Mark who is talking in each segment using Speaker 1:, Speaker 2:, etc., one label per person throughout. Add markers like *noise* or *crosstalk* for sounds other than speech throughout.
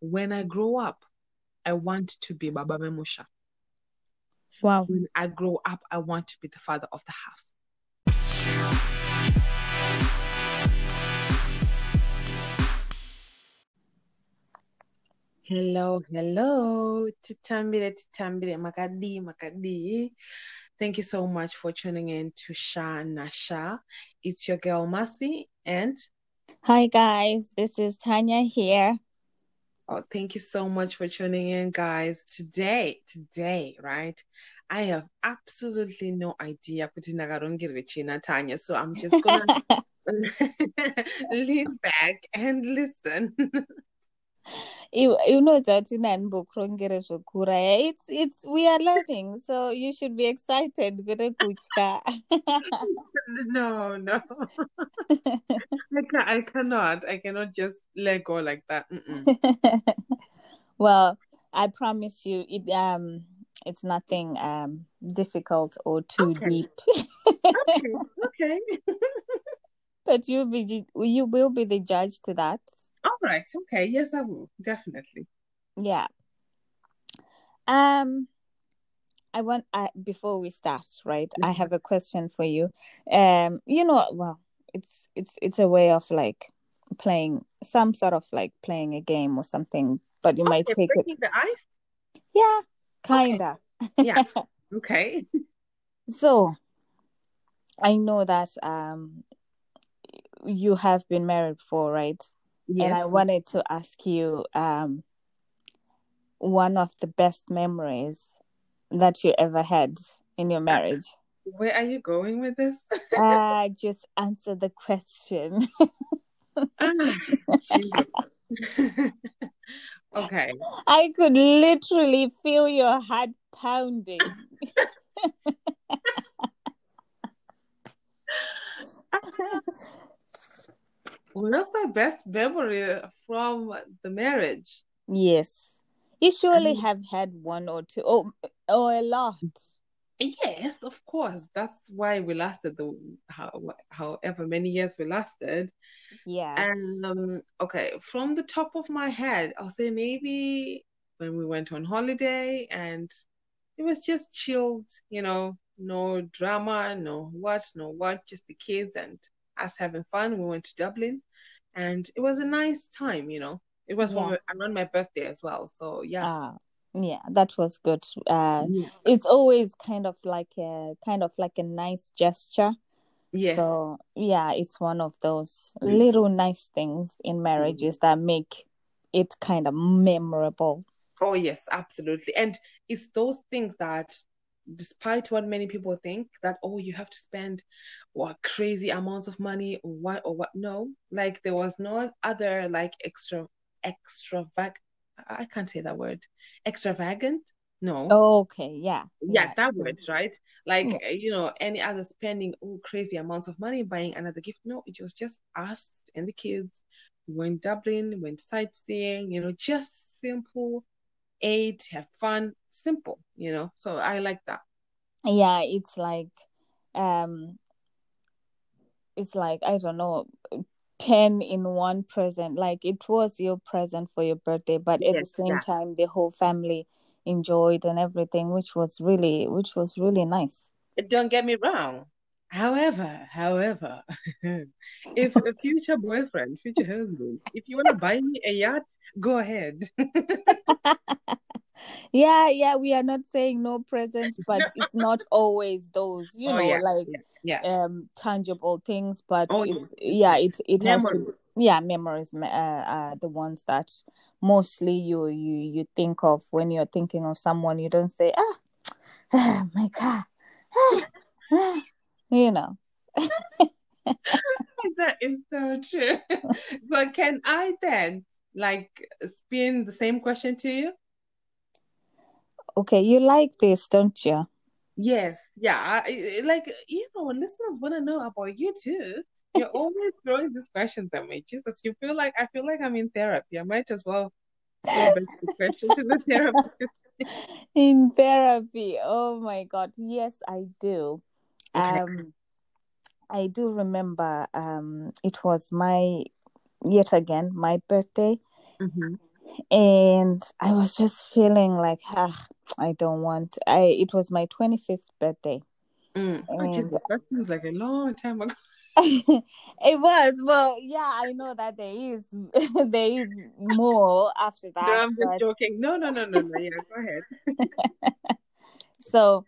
Speaker 1: when I grow up, I want to be Baba Memusha.
Speaker 2: Wow.
Speaker 1: When I grow up, I want to be the father of the house. Hello, hello. Titambire, titambire, makadi, makadi. Thank you so much for tuning in to Sha Nasha. It's your girl Masi and
Speaker 2: Hi guys, this is Tanya here.
Speaker 1: Oh, thank you so much for tuning in, guys. Today, today, right? I have absolutely no idea kuti ndakarongere china Tanya, so I'm just gonna *laughs* *laughs* lean back and listen. *laughs*
Speaker 2: you you know that in Anbokrongere Shokura, it's it's we are learning, so you should be excited. Gure kuchka. *laughs*
Speaker 1: no, no. *laughs* I, can, I cannot. I cannot just let go like that. *laughs*
Speaker 2: Well, I promise you, it um, it's nothing um difficult or too
Speaker 1: Okay.
Speaker 2: deep.
Speaker 1: Okay, okay.
Speaker 2: but you be you will be the judge to that.
Speaker 1: All right, okay. Yes, I will. Definitely.
Speaker 2: Yeah. Um, I want I before we start, right? I
Speaker 1: Mhm.
Speaker 2: have a question for you. Um, you know, well, it's it's it's a way of like playing some sort of like playing a game or something, but you might
Speaker 1: Okay,
Speaker 2: take it.
Speaker 1: the ice?
Speaker 2: Yeah, kinda.
Speaker 1: Yeah. *laughs* Okay.
Speaker 2: So I know that um you have been married before, right? And I wanted to ask you um one of the best memories that you ever had in your marriage.
Speaker 1: Where are you going with this? *laughs*
Speaker 2: uh just answer the question.
Speaker 1: Ah, *laughs* okay.
Speaker 2: I could literally feel your heart pounding. *laughs*
Speaker 1: One of my best memories from the marriage.
Speaker 2: yes. You surely
Speaker 1: Um,
Speaker 2: have had one or two or, or a lot.
Speaker 1: Yes, of course. That's why we lasted the how, however many years we lasted.
Speaker 2: Yeah.
Speaker 1: And um, okay, from the top of my head, I'll say maybe when we went on holiday and it was just chilled, you know, no drama, no what, no what, just the kids and us having fun. We went to Dublin and it was a nice time, you know. It was
Speaker 2: Yeah.
Speaker 1: around my birthday as well. So yeah.
Speaker 2: Ah, yeah, that was good. Uh
Speaker 1: Yeah.
Speaker 2: it's always kind of like a kind of like a nice gesture.
Speaker 1: Yes.
Speaker 2: So yeah, it's one of those
Speaker 1: Mm.
Speaker 2: little nice things in marriages that make it kind of memorable.
Speaker 1: Oh, yes, absolutely. And it's those things that, despite what many people think, that, oh, you have to spend what crazy amounts of money or what or what. No, like there was no other like extra extravag I can't say that word. Extravagant? No.
Speaker 2: Okay, yeah.
Speaker 1: Yeah, that word, right? Like,
Speaker 2: Yeah.
Speaker 1: you know, any other spending oh, crazy amounts of money buying another gift. No, it was just us and the kids. We went Dublin, went sightseeing, you know, just simple, ate, have fun, simple, you know. So I like that.
Speaker 2: Yeah, it's like um it's like I don't know 10 in one present like it was your present for your birthday but at the same
Speaker 1: yeah.
Speaker 2: time the whole family enjoyed and everything which was really which was really nice
Speaker 1: Don't get me wrong. However, however, *laughs* if a future boyfriend, future husband, if you want to buy me a yacht, go ahead. *laughs*
Speaker 2: yeah yeah we are not saying no presents *laughs* but it's not always those you
Speaker 1: Oh,
Speaker 2: know
Speaker 1: yeah,
Speaker 2: like
Speaker 1: Yeah.
Speaker 2: um tangible things but
Speaker 1: Oh,
Speaker 2: it's
Speaker 1: yeah.
Speaker 2: it it has to yeah memories uh, are the ones that mostly you you you think of when you're thinking of someone you don't say ah, *sighs* ah my god *sighs* ah, ah," you know *laughs*
Speaker 1: That is so true. *laughs* But can I then like spin the same question to you?
Speaker 2: Okay you like this don't you
Speaker 1: Yes. Yeah. I, like, you know, listeners want to know about you too. You're *laughs* always throwing these questions at me. Jesus, you feel like I feel like I'm in therapy. I might as well throw back the question to the therapist. *laughs* *laughs*
Speaker 2: in therapy oh my god yes i do
Speaker 1: Okay.
Speaker 2: um i do remember um it was my yet again my birthday
Speaker 1: Mhm.
Speaker 2: And I was just feeling like, ah, I don't want. I it was my twenty fifth birthday.
Speaker 1: Mm. Oh, that seems like a long time ago. *laughs* *laughs*
Speaker 2: it was well, yeah. I know that there is *laughs* there is more after
Speaker 1: No,
Speaker 2: that.
Speaker 1: I'm just
Speaker 2: but-
Speaker 1: joking. No, no, no, no, no. Yeah, go ahead.
Speaker 2: so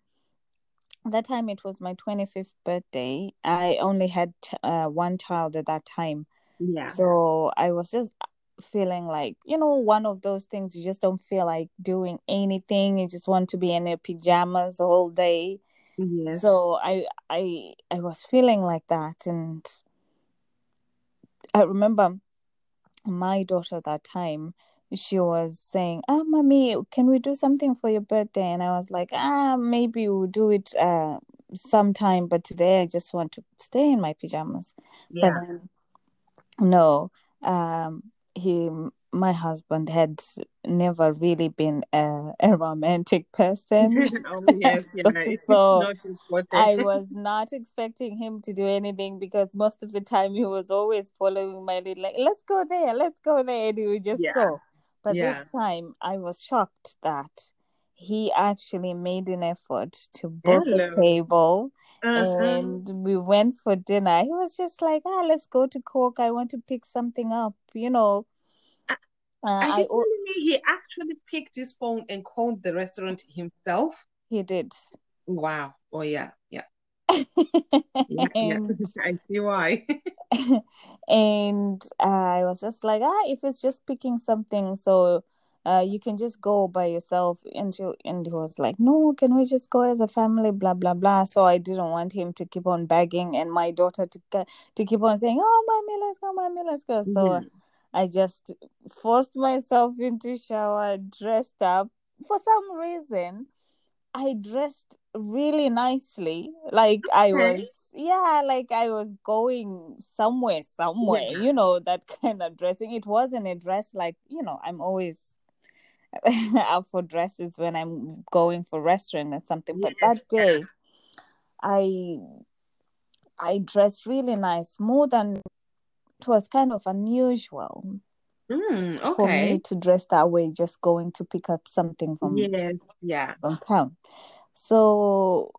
Speaker 2: that time it was my 25th birthday i only had uh, one child at that time
Speaker 1: Yeah.
Speaker 2: so i was just feeling like you know one of those things you just don't feel like doing anything you just want to be in your pajamas all day
Speaker 1: Yes.
Speaker 2: so i i i was feeling like that and i remember my daughter at that time she was saying ah mommy can we do something for your birthday and i was like ah maybe we'll do it uh sometime but today i just want to stay in my pajamas
Speaker 1: yeah.
Speaker 2: but no um he my husband had never really been a, a romantic person *laughs*
Speaker 1: oh yes. *laughs* It's
Speaker 2: So. I was not expecting him to do anything because most of the time he was always following my lead, like, let's go there, let's go there, and he would just
Speaker 1: Yeah.
Speaker 2: go. But
Speaker 1: Yeah.
Speaker 2: this time I was shocked that he actually made an effort to book a table
Speaker 1: Uh-huh.
Speaker 2: and we went for dinner. He was just like, ah, let's go to Cork. I want to pick something up, you know. Uh, I
Speaker 1: you
Speaker 2: o-
Speaker 1: he actually picked his phone and called the restaurant himself?
Speaker 2: he did.
Speaker 1: Wow. Oh yeah, yeah, yeah, *laughs* yeah.
Speaker 2: and *laughs*
Speaker 1: I see why. *laughs*
Speaker 2: and I was just like, ah, if it's just picking something, so uh, you can just go by yourself. And she, and he was like, no, can we just go as a family? Blah blah blah. So I didn't want him to keep on begging, and my daughter to to keep on saying, oh, mommy, let's go, mommy, let's go. So
Speaker 1: Mhm.
Speaker 2: I just forced myself into shower, dressed up. For some reason, I dressed really nicely. Like I was, yeah, like I was going somewhere, somewhere,
Speaker 1: Yeah.
Speaker 2: you know, that *laughs* kind of dressing. It wasn't a dress like, you know, I'm always *laughs* up for dresses when I'm going for restaurant or something. But that day, I I dressed really nice, more than it was kind of unusual
Speaker 1: Mm,
Speaker 2: for me to dress that way, just going to pick up something from
Speaker 1: Yes, yeah.
Speaker 2: from town. So,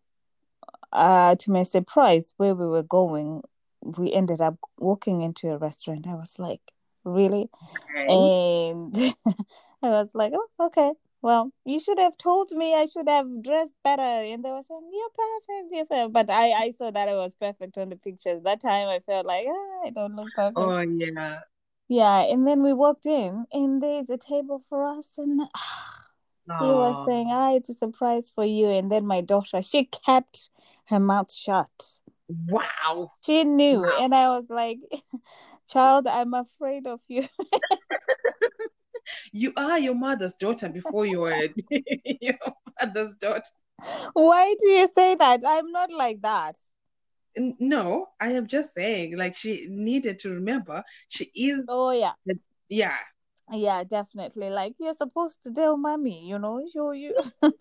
Speaker 2: uh, to my surprise, where we were going, we ended up walking into a restaurant. I was like, really?
Speaker 1: Okay.
Speaker 2: And *laughs* I was like, oh, okay. Well, you should have told me I should have dressed better. And they were saying, you're perfect, you're perfect. But I, I saw that I was perfect on the pictures. That time I felt like, ah, I don't look perfect.
Speaker 1: Oh yeah.
Speaker 2: Yeah. And then we walked in, and there's a table for us. And *sighs* he was saying, ah, it's a surprise for you. And then my daughter, she kept her mouth shut.
Speaker 1: Wow.
Speaker 2: She knew.
Speaker 1: Wow.
Speaker 2: And I was like, *laughs* child, I'm afraid of you. *laughs*
Speaker 1: You are your mother's daughter before you were *laughs* your father's daughter.
Speaker 2: Why do you say that? I'm not like that.
Speaker 1: No, I am just saying, like she needed to remember she is,
Speaker 2: Oh, yeah.
Speaker 1: yeah.
Speaker 2: Yeah, definitely. Like, you're supposed to tell mommy, you know? You, you. *laughs*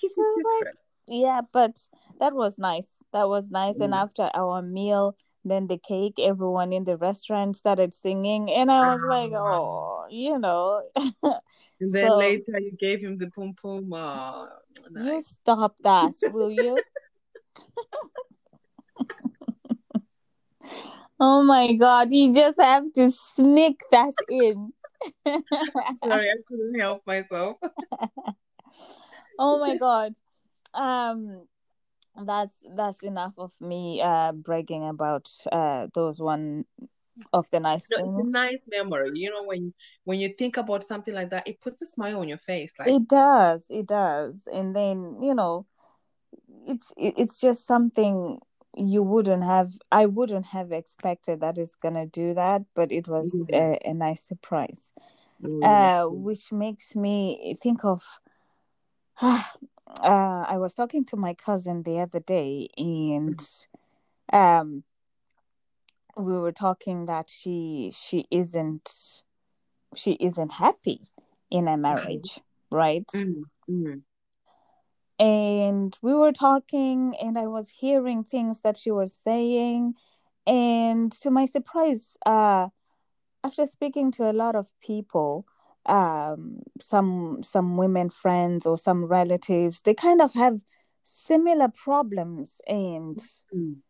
Speaker 2: She was like, *laughs* yeah, but that was nice. That was nice. And
Speaker 1: Mm.
Speaker 2: after our meal, then the cake, everyone in the restaurant started singing. And I was like,
Speaker 1: Ah.
Speaker 2: oh, you know. *laughs*
Speaker 1: And then
Speaker 2: So-
Speaker 1: later you gave him the pum pum. Oh,
Speaker 2: You stop that, will you? *laughs* oh my God, you just have to sneak that in.
Speaker 1: Sorry, I *laughs* couldn't help myself.
Speaker 2: oh my God. Um that's that's enough of me uh bragging about uh those one of the nice
Speaker 1: No, it's a nice memory. You know, when when you think about something like that, it puts a smile on your face. Like,
Speaker 2: It does, it does. And then, you know, it's it's just something you wouldn't have I wouldn't have expected that it's gonna do that, but it was
Speaker 1: Mhm.
Speaker 2: a, a nice surprise.
Speaker 1: oh,
Speaker 2: Uh, which makes me think of *sighs* uh, I was talking to my cousin the other day and um we were talking that she she isn't she isn't happy in a marriage, right?
Speaker 1: Mm, mm.
Speaker 2: and we were talking and i was hearing things that she was saying and to my surprise uh after speaking to a lot of people some some women friends or some relatives they kind of have similar problems and
Speaker 1: Mm.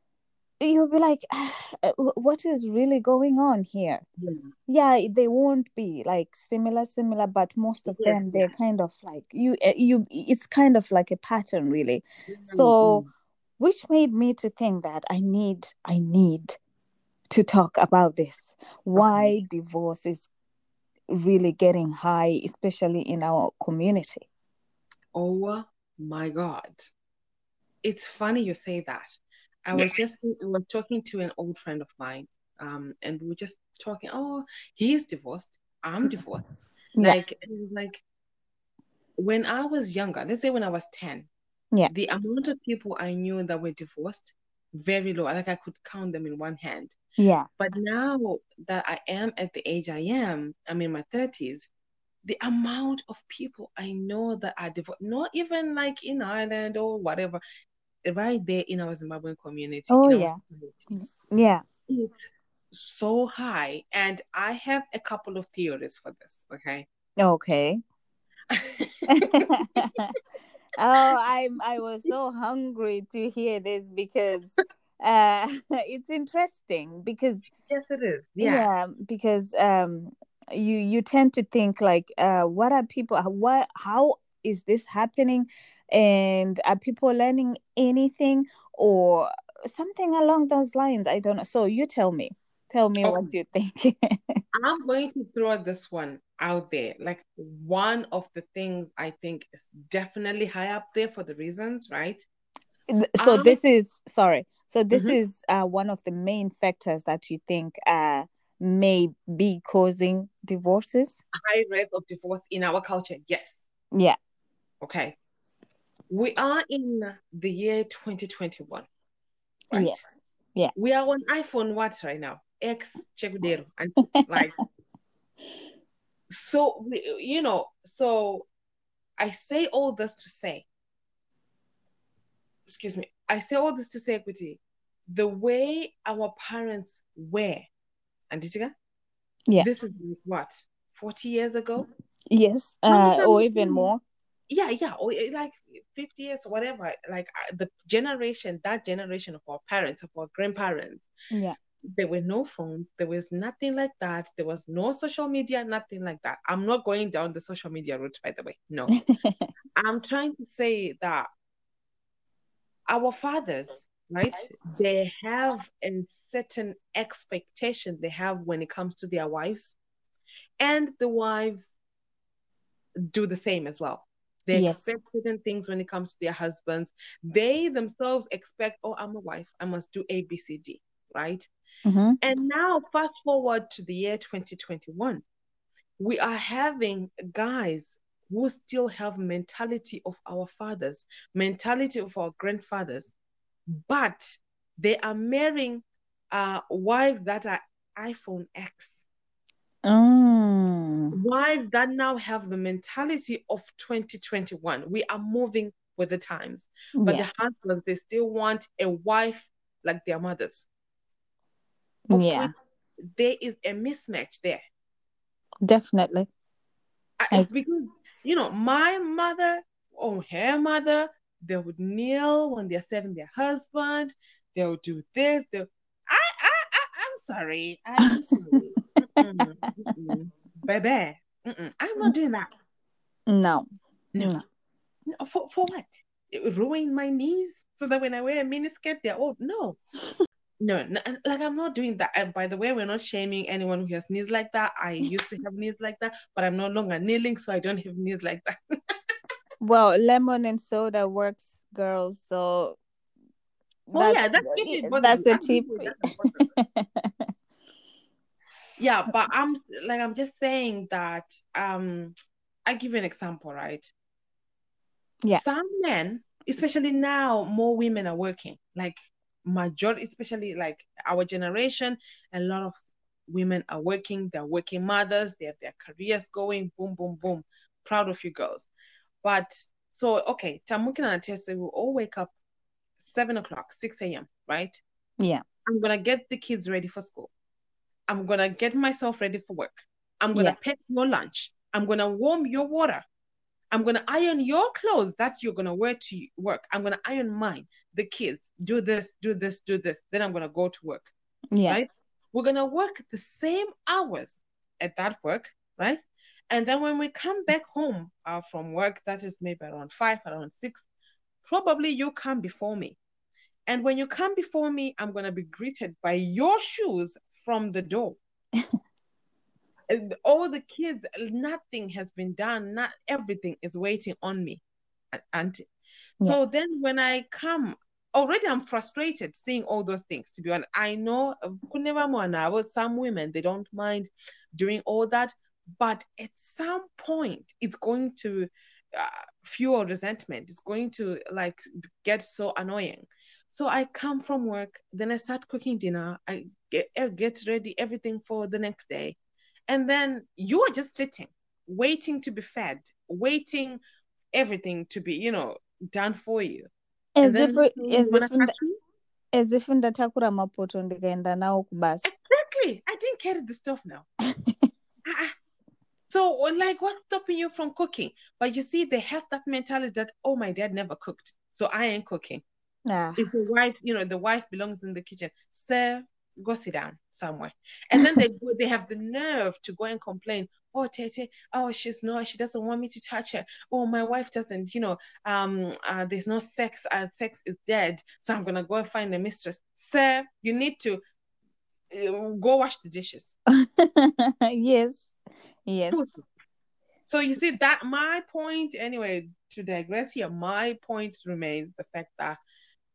Speaker 2: you'll be like "Uh, what is really going on here?
Speaker 1: Yeah.
Speaker 2: yeah they won't be like similar similar but most of
Speaker 1: Yes,
Speaker 2: them they're kind of like you uh, you it's kind of like a pattern really.
Speaker 1: Mm,
Speaker 2: so which made me to think that i need i need to talk about this. Why divorce is really getting high especially in our community
Speaker 1: Oh my God. It's funny you say that. I was just I was talking to an old friend of mine, um, and we were just talking. Oh, he's divorced. I'm divorced.
Speaker 2: Yeah.
Speaker 1: Like, like when I was younger, let's say when I was 10,
Speaker 2: Yeah.
Speaker 1: the amount of people I knew that were divorced, very low. I like I could count them in one hand.
Speaker 2: yeah
Speaker 1: But now that I am at the age I am, I'm in my 30s, the amount of people I know that are divorced, not even like in Ireland or whatever, right there in our Zimbabwean community.
Speaker 2: Oh,
Speaker 1: in our
Speaker 2: yeah.
Speaker 1: community, mm,
Speaker 2: yeah
Speaker 1: It's so high. And I have a couple of theories for this, okay?
Speaker 2: okay *laughs* *laughs* i'm i was so hungry to hear this because uh *laughs* it's interesting because
Speaker 1: yes, it is.
Speaker 2: yeah,
Speaker 1: Yeah.
Speaker 2: because um you you tend to think like uh what are people what how is this happening? And are people learning anything or something along those lines? I don't know. So you tell me. Tell me what you think. *laughs*
Speaker 1: I'm going to throw this one out there. Like one of the things I think is definitely high up there for the reasons, right?
Speaker 2: so
Speaker 1: Um,
Speaker 2: this is sorry so this
Speaker 1: Mhm.
Speaker 2: is uh one of the main factors that you think uh may be causing divorces
Speaker 1: High rate of divorce in our culture. Yes.
Speaker 2: yeah
Speaker 1: Okay. We are in the year 2021, right?
Speaker 2: Yes. Yeah.
Speaker 1: We are on iPhone what right now? X Chekudero. And *laughs* like so you know, so I say all this to say, excuse me, I say all this to say, Equity, the way our parents were, and did you get
Speaker 2: Yeah.
Speaker 1: this is what, 40 years ago?
Speaker 2: yes uh or even more
Speaker 1: yeah yeah or eh, like 50 years or whatever like uh, the generation that generation of our parents of our grandparents
Speaker 2: yeah
Speaker 1: there were no phones there was nothing like that there was no social media nothing like that. I'm not going down the social media route by the way no. *laughs* I'm trying to say that our fathers right they have a certain expectation they have when it comes to their wives and the wives do the same as well. They
Speaker 2: Yes.
Speaker 1: expect certain things when it comes to their husbands. They themselves expect oh i'm a wife. I must do a b c d right?
Speaker 2: Mhm.
Speaker 1: and now fast forward to the year 2021 we are having guys who still have mentality of our fathers mentality of our grandfathers but they are marrying uh wives that are iphone x.
Speaker 2: Mm.
Speaker 1: wives that now have the mentality of 2021 we are moving with the times. But
Speaker 2: yeah.
Speaker 1: the husbands they still want a wife like their mothers
Speaker 2: yeah
Speaker 1: there is a mismatch there
Speaker 2: definitely
Speaker 1: I- because you know my mother or her mother they would kneel when they're serving their husband they'll do this they'll I, I, I i'm sorry i'm *laughs* sorry Mm-mm, mm-mm. baby mm-mm. i'm not doing that
Speaker 2: no
Speaker 1: No.
Speaker 2: no
Speaker 1: No, for, for what? It ruin my knees so that when I wear a miniskirt, they're old. No. No, like I'm not doing that. And by the way, we're not shaming anyone who has knees like that. I *laughs* used to have knees like that, but I'm no longer kneeling, so I don't have knees like that. *laughs*
Speaker 2: well lemon and soda works girls so
Speaker 1: Oh, yeah, that's really
Speaker 2: that's a tip
Speaker 1: that's *laughs* yeah, but I'm like I'm just saying that um I give you an example, right?
Speaker 2: Yeah.
Speaker 1: Some men, especially now, more women are working. Like majority, especially like our generation, a lot of women are working, they're working mothers, they have their careers going, boom, boom, boom. Proud of you girls. But so okay, Tamukin and Atese will all wake up seven o'clock, 6 a.m., right?
Speaker 2: yeah
Speaker 1: I'm gonna get the kids ready for school. I'm gonna get myself ready for work. I'm gonna
Speaker 2: Yeah.
Speaker 1: pack your lunch. I'm gonna warm your water. I'm gonna iron your clothes that you're gonna wear to work. I'm gonna iron mine, the kids, do this, do this, do this. Then I'm gonna go to work.
Speaker 2: Yeah.
Speaker 1: Right? We're gonna work the same hours at that work, right? And then when we come back home uh, from work, that is maybe around five, around six, probably you come before me. And when you come before me, I'm gonna be greeted by your shoes from the door. *laughs* And all the kids, nothing has been done. Not everything is waiting on me, auntie. So then when I come, already I'm frustrated seeing all those things. To be honest, I know well, some women they don't mind doing all that, but at some point it's going to uh, fuel resentment. It's going to like get so annoying. So I come from work, then I start cooking dinner. I get uh, get ready everything for the next day, and then you are just sitting, waiting to be fed, waiting everything to be you know done for you.
Speaker 2: as if as if nda-
Speaker 1: catch me?
Speaker 2: as if ndatakura mapoto ndikaenda nawo kubasa
Speaker 1: Exactly. I didn't carry the stuff now. *laughs* Ah, so, like, what's stopping you from cooking? But you see, they have that mentality that, oh, my dad never cooked, so I ain't cooking.
Speaker 2: ah.
Speaker 1: If the wife, you know, the wife belongs in the kitchen, sir, go sit down somewhere. And then they go, they have the nerve to go and complain. Oh, Tete, oh, she's not, she doesn't want me to touch her. Oh, my wife doesn't, you know, um, uh, there's no sex, uh, sex is dead. So I'm gonna go and find a mistress. Sir, you need to uh, go wash the dishes. *laughs*
Speaker 2: yes yes
Speaker 1: So you see that my point anyway to digress here, my point remains the fact that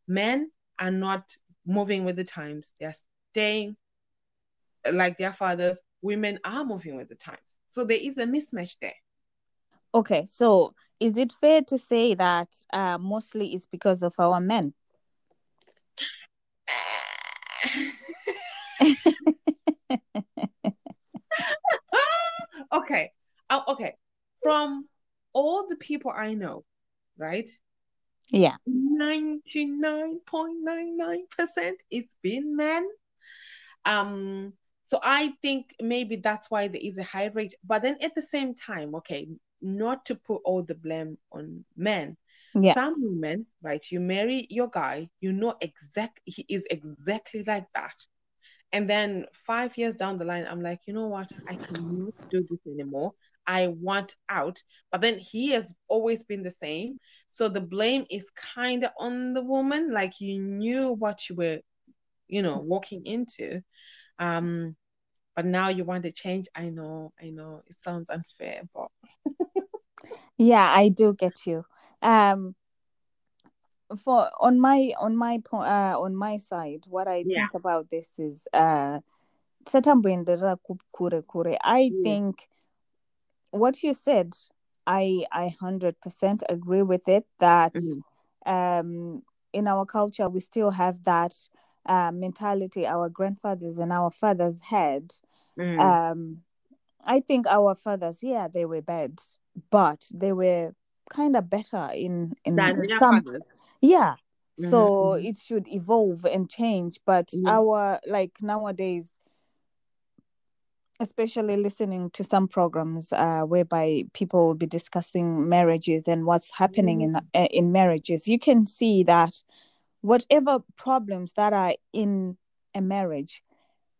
Speaker 1: men are not moving with the times. They're staying like their fathers. Women are moving with the times. So there is a mismatch there.
Speaker 2: okay so is it fair to say that uh, mostly it's because of our men *laughs* *laughs*
Speaker 1: okay. Oh, okay. From all the people I know, right?
Speaker 2: yeah
Speaker 1: 99.99% it's been men. Um, so I think maybe that's why there is a high rate. But then at the same time, okay, not to put all the blame on men.
Speaker 2: Yeah.
Speaker 1: Some women, right? You marry your guy, you know exact he is exactly like that. And then five years down the line, I'm like, you know what? I cannot do this anymore. I want out. But then he has always been the same. So the blame is kind of on the woman. Like you knew what you were, you know, walking into. Um, but now you want to change. I know, I know. It sounds unfair, but
Speaker 2: yeah i do get you um for on my on my po- uh on my side what i
Speaker 1: Yeah.
Speaker 2: think about this is uh satamboenderera ku- kure kure i
Speaker 1: Yeah.
Speaker 2: think what you said i i 100% agree with it that
Speaker 1: Mhm.
Speaker 2: um in our culture we still have that uh, mentality our grandfathers and our fathers had
Speaker 1: Mm.
Speaker 2: um i think our fathers yeah they were bad but they were kind of better in in
Speaker 1: than
Speaker 2: some yeah
Speaker 1: Mhm,
Speaker 2: so it should evolve and change but
Speaker 1: Yeah.
Speaker 2: our like nowadays especially listening to some programs uh, whereby people will be discussing marriages and what's happening in uh, in marriages you can see that whatever problems that are in a marriage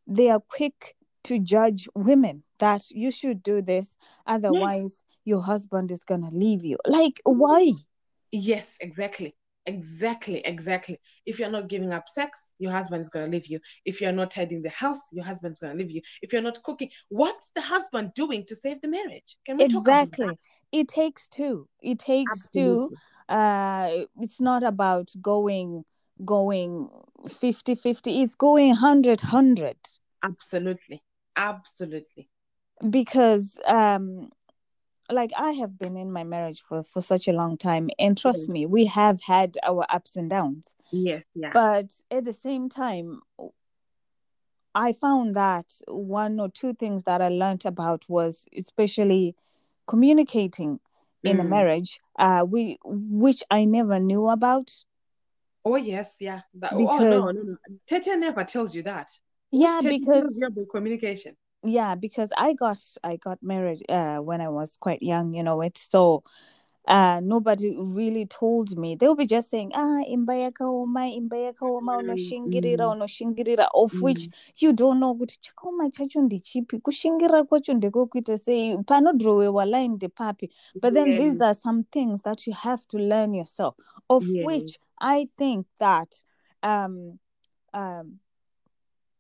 Speaker 2: they are quick to judge women that you should do this otherwise your husband is going to leave you like why
Speaker 1: Yes, exactly. Exactly, exactly. If you're not giving up sex, your husband is going to leave you. If you're not tidying the house, your husband's going to leave you. If you're not cooking, what's the husband doing to save the marriage? Can we talk about
Speaker 2: exactly it takes two it takes two uh it's not about going going 50 50 it's going 100 100
Speaker 1: Absolutely. Absolutely.
Speaker 2: because um like i have been in my marriage for for such a long time and trust
Speaker 1: Mhm.
Speaker 2: me we have had our ups and downs
Speaker 1: Yes, yeah.
Speaker 2: but at the same time i found that one or two things that i learned about was especially communicating in a
Speaker 1: Mm.
Speaker 2: marriage uh we which i never knew about
Speaker 1: Oh, yes, yeah. That, oh, no, no, no. Tete never tells you that.
Speaker 2: yeah
Speaker 1: Tete
Speaker 2: because
Speaker 1: about communication?
Speaker 2: yeah because i got i got married uh when i was quite young you know it so uh nobody really told me they will be just saying ah imba yakaoma imba yakaoma
Speaker 1: Mm,
Speaker 2: unoshingirira
Speaker 1: mm,
Speaker 2: unoshingirira of which
Speaker 1: mm.
Speaker 2: you don't know kuti chakaoma chacho ndechipi kushingirira kwacho ndekokuita sei panodhirowewa line ndepapi but then these are some things that you have to learn yourself of
Speaker 1: yes.
Speaker 2: which i think that um um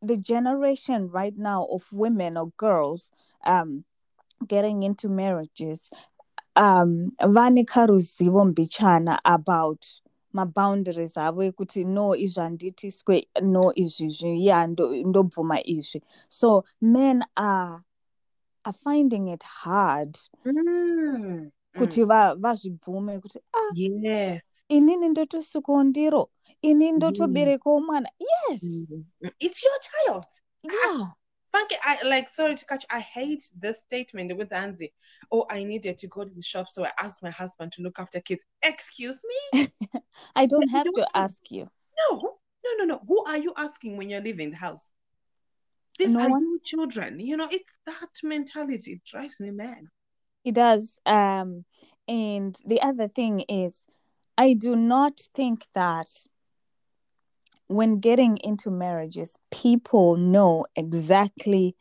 Speaker 2: the generation right now of women or girls um getting into marriages um mbichana about maboundaries avo ekuti no izvi handiitiswe no izvizvi ya ndo- ndobvuma izvi so men are are finding it hard
Speaker 1: Mm,
Speaker 2: kuti va- vazvibvume kuti ah
Speaker 1: Yes.
Speaker 2: inini ndotosikawo ndiro ini
Speaker 1: Mm.
Speaker 2: ndotoberekawo mwana yes
Speaker 1: Mm. Mm. It's your child.
Speaker 2: yeah
Speaker 1: Funky, I like sorry to catch. I hate this statement with Anzi. Oh, I needed to go to the shop, so I asked my husband to look after kids. Excuse me? *laughs*
Speaker 2: i don't have
Speaker 1: don't
Speaker 2: to
Speaker 1: have-
Speaker 2: ask you
Speaker 1: No, no, no, no. Who are you asking when you're leaving the house? These
Speaker 2: No
Speaker 1: are
Speaker 2: one.
Speaker 1: your children. You know, it's that mentality. It drives me mad.
Speaker 2: It does. Um, and the other thing is, I do not think that when getting into marriages, people know exactly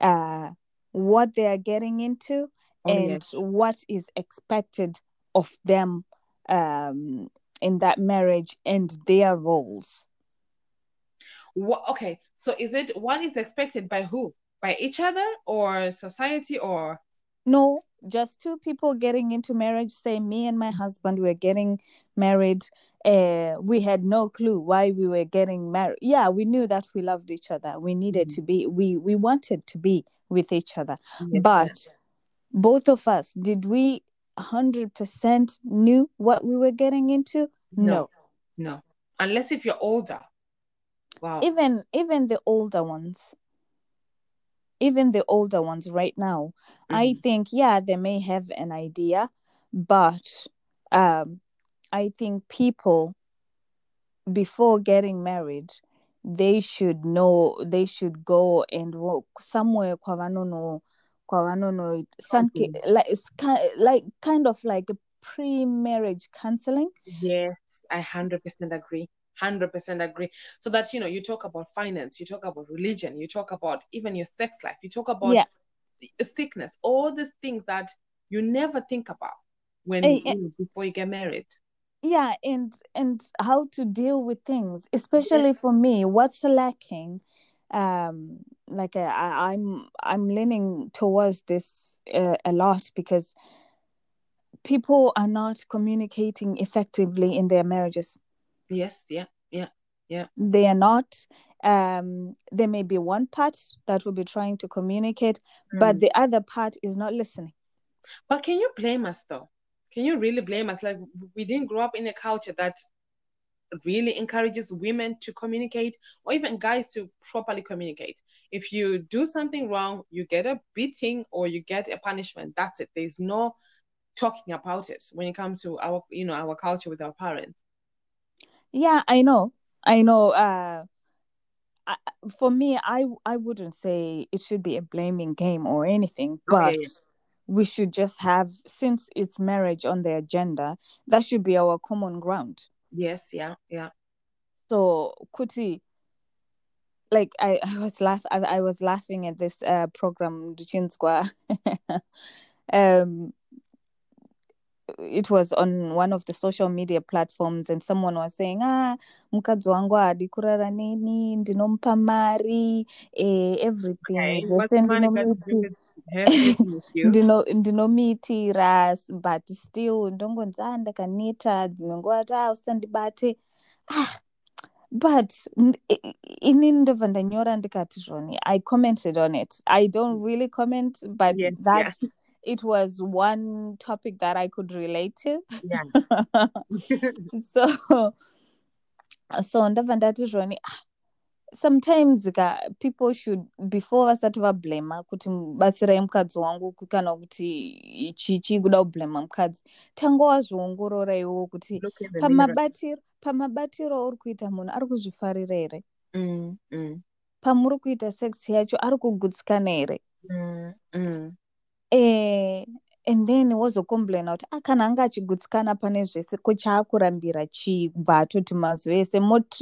Speaker 2: uh, what they are getting into
Speaker 1: Oh,
Speaker 2: and
Speaker 1: yes.
Speaker 2: what is expected of them um, in that marriage and their roles.
Speaker 1: Okay, so is it what is expected by who? By each other or society or
Speaker 2: No, just two people getting into marriage. Say, me and my husband were getting married. Uh, we had no clue why we were getting married. Yeah, we knew that we loved each other. We needed
Speaker 1: Mhm.
Speaker 2: to be. We we wanted to be with each other.
Speaker 1: Yes,
Speaker 2: but both of us, did we hundred percent knew what we were getting into?
Speaker 1: no, no. Unless if you're older. Wow.
Speaker 2: Even even the older ones. Even the older ones right now, I
Speaker 1: Mhm.
Speaker 2: think yeah they may have an idea but um i think people before getting married they should know they should go and walk somewhere kwavanono kwavanono
Speaker 1: Counseling.
Speaker 2: like it's like kind of like a pre-marriage counseling
Speaker 1: Yes, I 100% agree. 100% agree. So that, you know, you talk about finance, you talk about religion, you talk about even your sex life, you talk about
Speaker 2: Yeah.
Speaker 1: sickness, all these things that you never think about when
Speaker 2: Eh, eh.
Speaker 1: you before you get married.
Speaker 2: yeah and and how to deal with things especially for me what's lacking um like I, I i'm i'm leaning towards this uh, a lot because people are not communicating effectively in their marriages
Speaker 1: Yes, yeah, yeah. Yeah.
Speaker 2: They are not um there may be one part that will be trying to communicate but
Speaker 1: Mm.
Speaker 2: the other part is not listening
Speaker 1: But can you blame us though? Can you really blame us? Like we didn't grow up in a culture that really encourages women to communicate or even guys to properly communicate. If you do something wrong, you get a beating or you get a punishment. That's it. There's no talking about it when it comes to our, you know, our culture with our parents.
Speaker 2: Yeah i know i know uh I, for me i i wouldn't say it should be a blaming game or anything but we should just have since it's marriage on the agenda that should be our common ground
Speaker 1: Yes, yeah, yeah.
Speaker 2: so kuti like i i was laugh I, I was laughing at this uh program Duchinskwa. *laughs* um it was on one of the social media platforms and someone was saying ah mukadzi wangu haadi kurara neni ndinomupa mari eh, everything. Zvese
Speaker 1: what's money got to do
Speaker 2: ndinomuiti-
Speaker 1: with have anything with you? *laughs*
Speaker 2: ndino ndinomuitira but still ndongonzi ah ndakaneta dzimwe nguva ti ah usandibate ah but n- i- i- inini ndobva ndanyora ndikati zvoni i commented on it. I don't really comment but
Speaker 1: Yes,
Speaker 2: that it was one topic that i could relate to
Speaker 1: Yeah. *laughs*
Speaker 2: so so ndabva ndati zvoni ah, sometimes ka people should before vasati vablema kuti batsirai mukadzi wangu kana kuti ichi chikuda kublema mukadzi tanga wazviongorora iwowo kuti pamabatiro pamabatiro uri kuita munhu ari kuzvifarira here
Speaker 1: Mm, mm.
Speaker 2: pamuri kuita sex yacho ari kugutsikana here
Speaker 1: Mm, mm.
Speaker 2: Eh, and then wozocomplaina kuti ah, kana anga achigutsikana pane zvese ko chaakurambira chii kubva atoti mazuva ese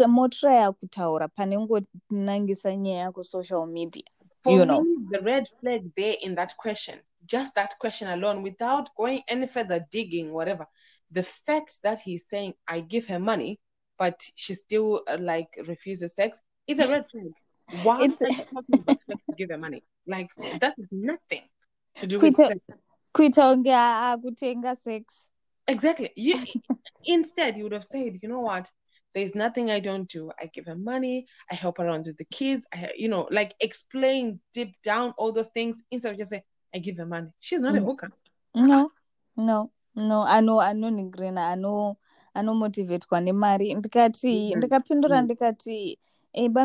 Speaker 2: motraya kutaura pane ngonangisa nyaya kusocial media
Speaker 1: For
Speaker 2: You
Speaker 1: me,
Speaker 2: know.
Speaker 1: the red flag there in that question, just that question alone, without going any further digging, whatever, the fact that he's saying, I give her money, but she still uh, like refuses sex, is a red flag. Why
Speaker 2: It's-
Speaker 1: are you talking about to give her money? Like, that is nothing to do with
Speaker 2: Kuita-
Speaker 1: sex.
Speaker 2: kuita kunge akutenga sex
Speaker 1: Exactly. You, *laughs* instead, you would have said, you know what? There's nothing I don't do. I give her money. I help her around with the kids. I, you know, like explain deep down all those things instead of just saying, I give her money. She's not a
Speaker 2: Mm.
Speaker 1: hooker.
Speaker 2: no no no ano anonigrina ano anomotivetwa nemari ndikati
Speaker 1: Mhm.
Speaker 2: ndikapindura
Speaker 1: Mm.
Speaker 2: ndikati eba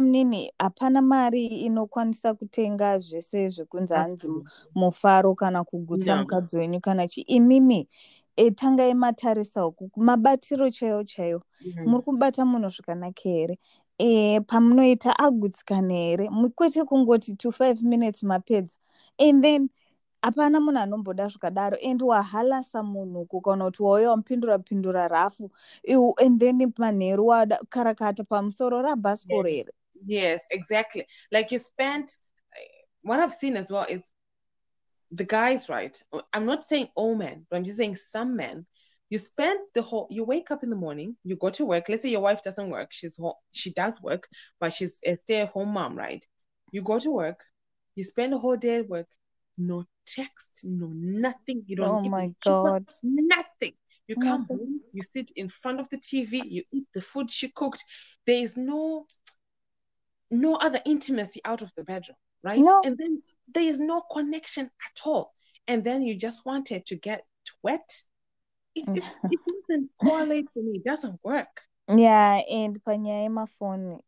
Speaker 2: munini hapana mari inokwanisa kutenga zvese zvekunzi hanzi mufaro kana kugutsa
Speaker 1: No.
Speaker 2: mukadzi wenyu kana chi imimi e, tangai matarisa uku mabatiro chaiwo chaiwo
Speaker 1: Mhm.
Speaker 2: muri kubata munhu zvakanaka here e, pamunoita agutsikana here kwete kungoti to five minutes mapedza and then hapana munhu anomboda zvakadaro and wahalasa munhu kana kuti wauya wamupindura pindura rafu iwu and then manheru wakarakata pamusoro rabhasikoro here
Speaker 1: Yes, exactly. Like you spent, what I've seen as well is the guys, right? I'm not saying all men, but I'm just saying some men. You spend the whole, you wake up in the morning, you go to work. Let's say your wife doesn't work. She's home, she does work, but she's a stay at home mom, right? You go to work, you spend the whole day at work, no text, no nothing. You don't
Speaker 2: oh my god
Speaker 1: nothing. You come
Speaker 2: Nothing.
Speaker 1: home, you sit in front of the TV, you eat the food she cooked. There is no no other intimacy out of the bedroom, right?
Speaker 2: No.
Speaker 1: And then there is no connection at all. And then you just wanted to get wet. It, it, *laughs* it doesn't correlate for me. It doesn't work.
Speaker 2: yeah and panyaya yemafoni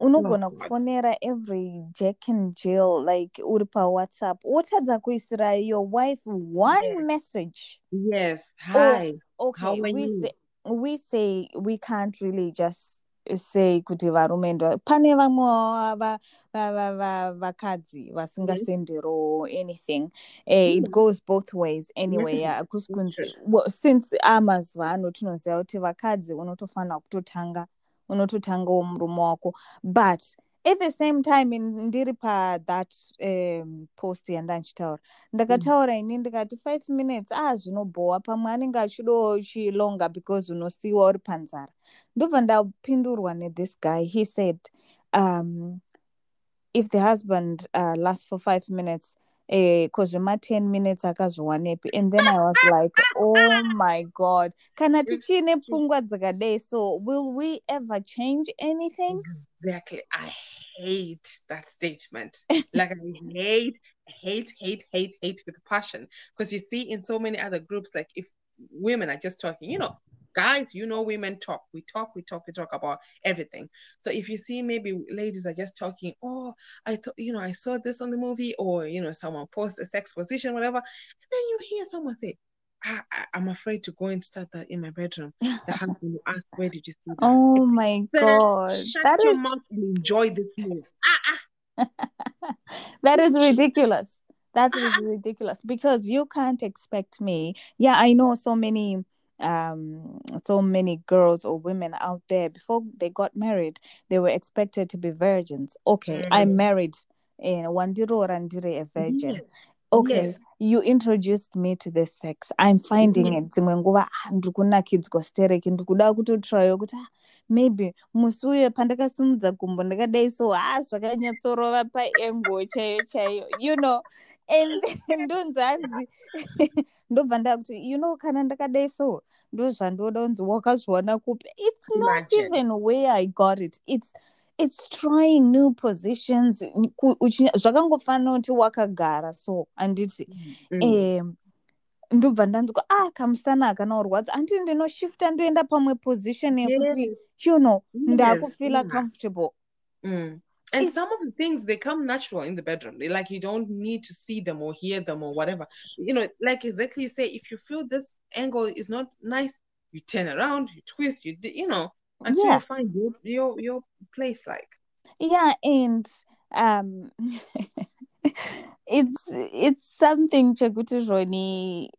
Speaker 2: unogona
Speaker 1: Oh,
Speaker 2: kufonera every jack and jill like uri pawhatsapp wotadza kuisira your wife one
Speaker 1: Yes.
Speaker 2: message
Speaker 1: Yes. Hi.
Speaker 2: okay
Speaker 1: How are
Speaker 2: we
Speaker 1: you?
Speaker 2: say, we say we can't really just say kuti varume ndo pane vamwewo va- va- va- va- vakadzi vasingasendero anything eh, it
Speaker 1: Yeah.
Speaker 2: goes both ways anyway hakusi kunzi since amazuva ano tinoziva kuti vakadzi unotofanira kutotanga unototangawo murume wako. But at the same time in- ndiri pathat um, post yandanchitaura ndakataura ini ndikati five minutes ah zvinobhowa. Pamwe anenge achidowo chilonga because unosiyiwa uri panzara. Ndobva ndapindurwa nethis guy. He said um, if the husband uh, lasts for five minutes eh, kozvema10 minutes akazviwanepi and then i was like oh my god kana tichiine pfungwa dzakadai so will we ever change anything
Speaker 1: Exactly. I hate that statement. Like I hate, hate, hate, hate, hate with passion. Because you see in so many other groups, like if women are just talking, you know, guys, you know, women talk. We talk, we talk, we talk about everything. So if you see maybe ladies are just talking, oh, I thought, you know, I saw this on the movie, or you know, someone post a sex position, whatever, and then you hear someone say, I, I'm afraid to go and start that in my bedroom. *laughs* The husband will ask, Where did you see that?
Speaker 2: oh my god that is
Speaker 1: enjoy this move. Ah, ah. *laughs*
Speaker 2: that is ridiculous that is ridiculous because you can't expect me yeah i know so many um so many girls or women out there before they got married they were expected to be virgins okay i'm
Speaker 1: Mm.
Speaker 2: married and wandirora ndiri a virgin
Speaker 1: Yes.
Speaker 2: okay
Speaker 1: Yes.
Speaker 2: you introduced me to the sex i'm finding
Speaker 1: Yes.
Speaker 2: it dzimwe nguva ah, ndiri kunakidzwa stereki ndiri kuda kuti ah, maybe musi uyo pandakasimudza gumbo ndakadai so ha zvakanyatsorova paengo chaiyo chaiyo. You know and *laughs* ndonzi hanzi *laughs* ndobva ndakuti you know kana ndakadai so ndo zvandoda kunzi wakazviona kupi? It's not even where i got it. It's it's trying new positions zvakangofanira kuti wakagara so handiti
Speaker 1: Mm.
Speaker 2: um ndobva ndanzwa ah kamusana akana urwadza handiti ndinoshifta ndoenda pamwe position yekuti
Speaker 1: Yes.
Speaker 2: you know
Speaker 1: Yes.
Speaker 2: ndakufila
Speaker 1: Yeah.
Speaker 2: comfortable
Speaker 1: Mm. And
Speaker 2: It's-
Speaker 1: some of the things they come natural in the bedroom. Like you don't need to see them or hear them or whatever. You know, like exactly you say, if you feel this angle is not nice, you turn around, you twist, you you know, until
Speaker 2: Yeah.
Speaker 1: you find your your your place. Like
Speaker 2: yeah and um *laughs* it's it's something chekuti zvoni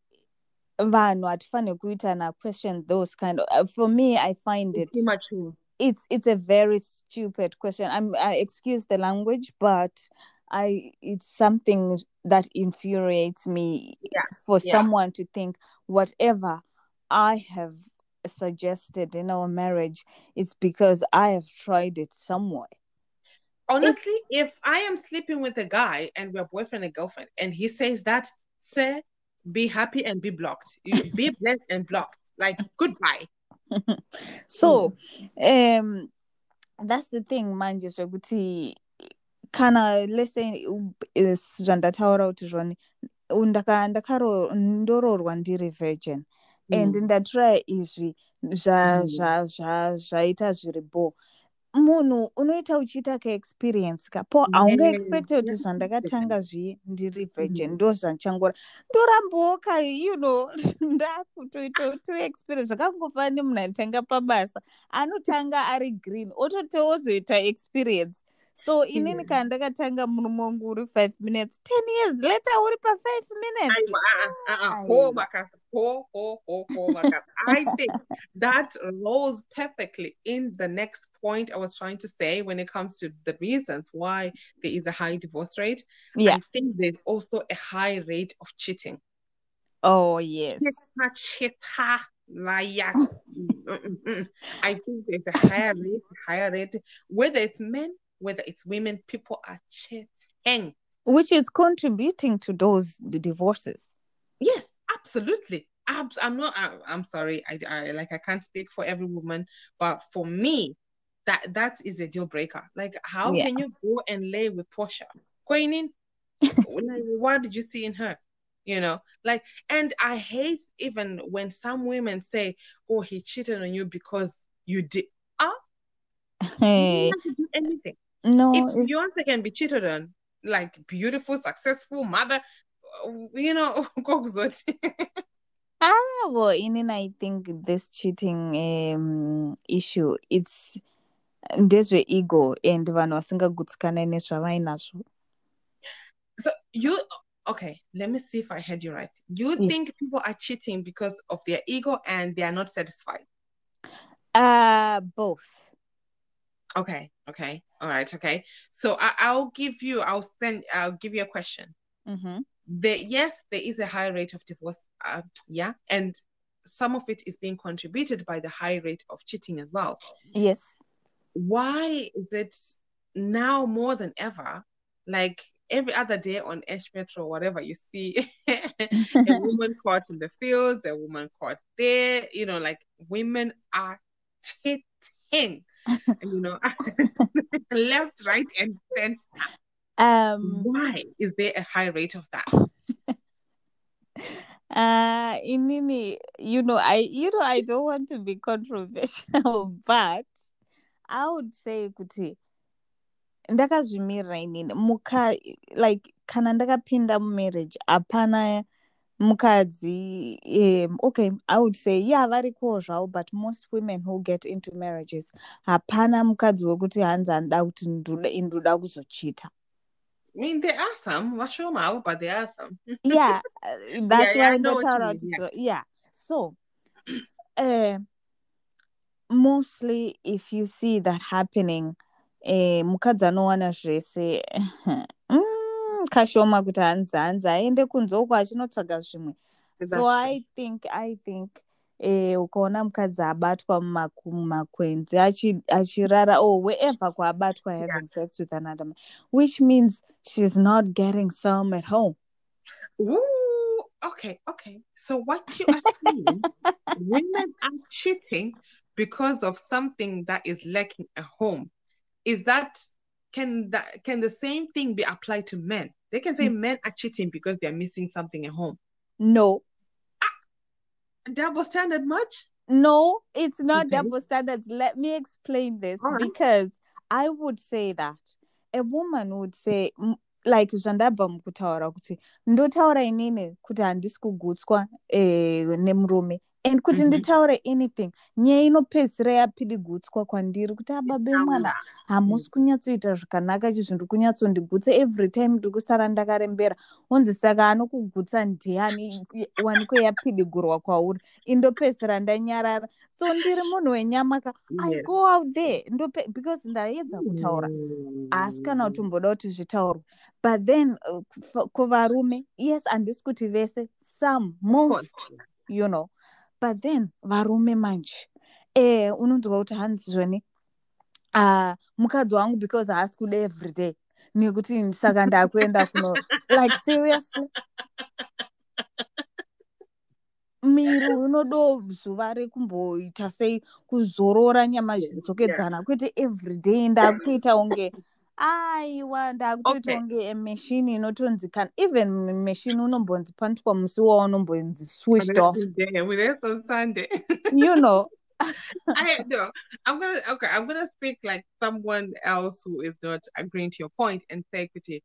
Speaker 2: vanhu hatifaniri kuita na question those kind of uh, for me i find it
Speaker 1: Too much. too.
Speaker 2: it's it's a very stupid question i'm i excuse the language but i it's something that infuriates me
Speaker 1: Yeah,
Speaker 2: for
Speaker 1: yeah.
Speaker 2: someone to think whatever i have suggested in our marriage is because i have tried it somewhere
Speaker 1: Honestly, if I am sleeping with a guy and we're boyfriend and girlfriend, and he says that, say, be happy and be blocked. *laughs* Be blessed and blocked. Like goodbye. *laughs*
Speaker 2: so um that's the thing manje zvekuti kana let's say zvandataura kuti zvoni u- ndaka- ndakaro- ndoroorwa ndiri virgin and
Speaker 1: Mm.
Speaker 2: ndatry izvi zva-
Speaker 1: Mm.
Speaker 2: zvaita zviri bo munhu unoita uchiita kaexperience ka po
Speaker 1: Yes,
Speaker 2: haungaexpecte kuti
Speaker 1: yes,
Speaker 2: zvandakatanga zviye ndiri virgin
Speaker 1: Mhm.
Speaker 2: ndo zvanchangora ndorambawo ka you know *laughs* ndakutoita to experience zvakangofana nemunhu anotanga pabasa. Anotanga ari green ototi ozoita experience so *laughs* inini
Speaker 1: Yeah.
Speaker 2: kana ndakatanga murume wangu uri five minutes ten years later uri pafive minutes
Speaker 1: uh-uh, uh-uh.
Speaker 2: Aiwa.
Speaker 1: Ho. Ho, ho, ho. I *laughs* think that rolls perfectly in the next point I was trying to say when it comes to the reasons why there is a high divorce rate.
Speaker 2: yeah
Speaker 1: I think there's also a high rate of cheating.
Speaker 2: oh yes
Speaker 1: Chita, chita, liar. *laughs* Mm, mm, mm. I think there's a higher rate, higher rate, whether it's men, whether it's women, people are cheating.
Speaker 2: which is contributing to those the divorces
Speaker 1: Yes, absolutely. Abs- I'm not. I'm sorry. I, I like. I can't speak for every woman, but for me, that that is a deal breaker. Like, how
Speaker 2: Yeah.
Speaker 1: can you go and lay with Portia? Going *laughs* like, what did you see in her? You know, like, and I hate even when some women say, "Oh, he cheated on you because you did." Ah, you
Speaker 2: hey
Speaker 1: didn't have to do anything.
Speaker 2: No
Speaker 1: If
Speaker 2: it's-
Speaker 1: Beyonce can be cheated on, like beautiful, successful mother, uh, you know, *laughs* kokuzoti. *laughs*
Speaker 2: Ah, well, in I think this cheating um, issue, it's ndezve ego and vanhu vasingagutsikana nezvavainazvo
Speaker 1: So you okay? Let me see if I heard you right. You think people are cheating because of their ego and they are not satisfied?
Speaker 2: uh both
Speaker 1: Okay, okay, all right, okay. So I, I'll give you. I'll send. I'll give you a question.
Speaker 2: Mhm.
Speaker 1: There, yes, there is a high rate of divorce. Uh, yeah, and some of it is being contributed by the high rate of cheating as well.
Speaker 2: yes
Speaker 1: Why is it now more than ever? Like every other day on H-Metro, whatever you see, *laughs* a *laughs* woman caught in the fields, a woman caught there. You know, like women are cheating. You know, *laughs* left, right, and center.
Speaker 2: um
Speaker 1: Why is there a high rate of that? *laughs*
Speaker 2: uh inini you know i you know i don't want to be controversial *laughs* but i would say kuti ndakazvimirira inini muka like kana ndakapinda mumarriage hapana mukadzi um, okay i would say yeah varikowo zvavo but most women who get into marriages hapana mukadzi wekuti hanzi anoda kuti ndoda kuzochita
Speaker 1: I mean, there are some, Washoma, but there are some. *laughs*
Speaker 2: yeah uh, that's
Speaker 1: yeah,
Speaker 2: why
Speaker 1: know what you
Speaker 2: ndataura
Speaker 1: mean,
Speaker 2: kuti
Speaker 1: yeah.
Speaker 2: so yeah so uh, mostly if you see that happening eh, mukadzi anowana zvese *laughs* mm, kashoma kuti hanzi hanzi aende kunze uko achinotsvaga zvimwe so i think i think eh, ukaona mukadzi abatwa mumakwenzi achi- achirara or wherever kwaabatwa having sex with another man which means she's not getting some at home
Speaker 1: Ooh, okay, okay. So what you are saying, *laughs* women are cheating because of something that is lacking at home. Is that can that can the same thing be applied to men? They can say men are cheating because they are missing something at home.
Speaker 2: no
Speaker 1: Double standard much?
Speaker 2: No, it's not
Speaker 1: Okay.
Speaker 2: double standards. Let me explain this
Speaker 1: right.
Speaker 2: because I would say that a woman would say like zvandabva mukutaura kuti ndotaura inini kuti handisi kugutswa eh, nemurume and kuti
Speaker 1: Mhm.
Speaker 2: nditaure anything nyaya inopedzisira yapidigutswa kwandiri kuti ababe mwana hamusi kunyatsoita zvakanaka chi zvindiri kunyatsondigutsa every time ndiri kusara ndakarembera. Onzi saka anokugutsa ndiani waniko yapidigurwa kwauri? Indopedzisira ndanyarara. So ndiri munhu wenyama ka i go out there ndope because ndaedza kutaura. Haasi kana kuti mboda kuti zvitaurwe. But then uh, kuvarume yes handisi kuti vese some most you know but then varume manje. Eh unonzwa kuti hanzi zvoni uh, mukadzi wangu because haasi kuda everyday nekuti saka ndakuenda kuno like seriously? Miri unodo zuva rekumboita sei kuzorora nyama
Speaker 1: Yeah,
Speaker 2: zvidzokedzana kwete everyday ndakutoita unge aiwa ndakutoita
Speaker 1: Okay.
Speaker 2: unge meshini inotonzikana even meshini unombonzi pandiswa musi waunombonzi switched off
Speaker 1: Today, we rest on Sunday.
Speaker 2: you know *laughs*
Speaker 1: I know. I'm gonna okay. I'm gonna speak like someone else who is not agreeing to your point and say, Kuti,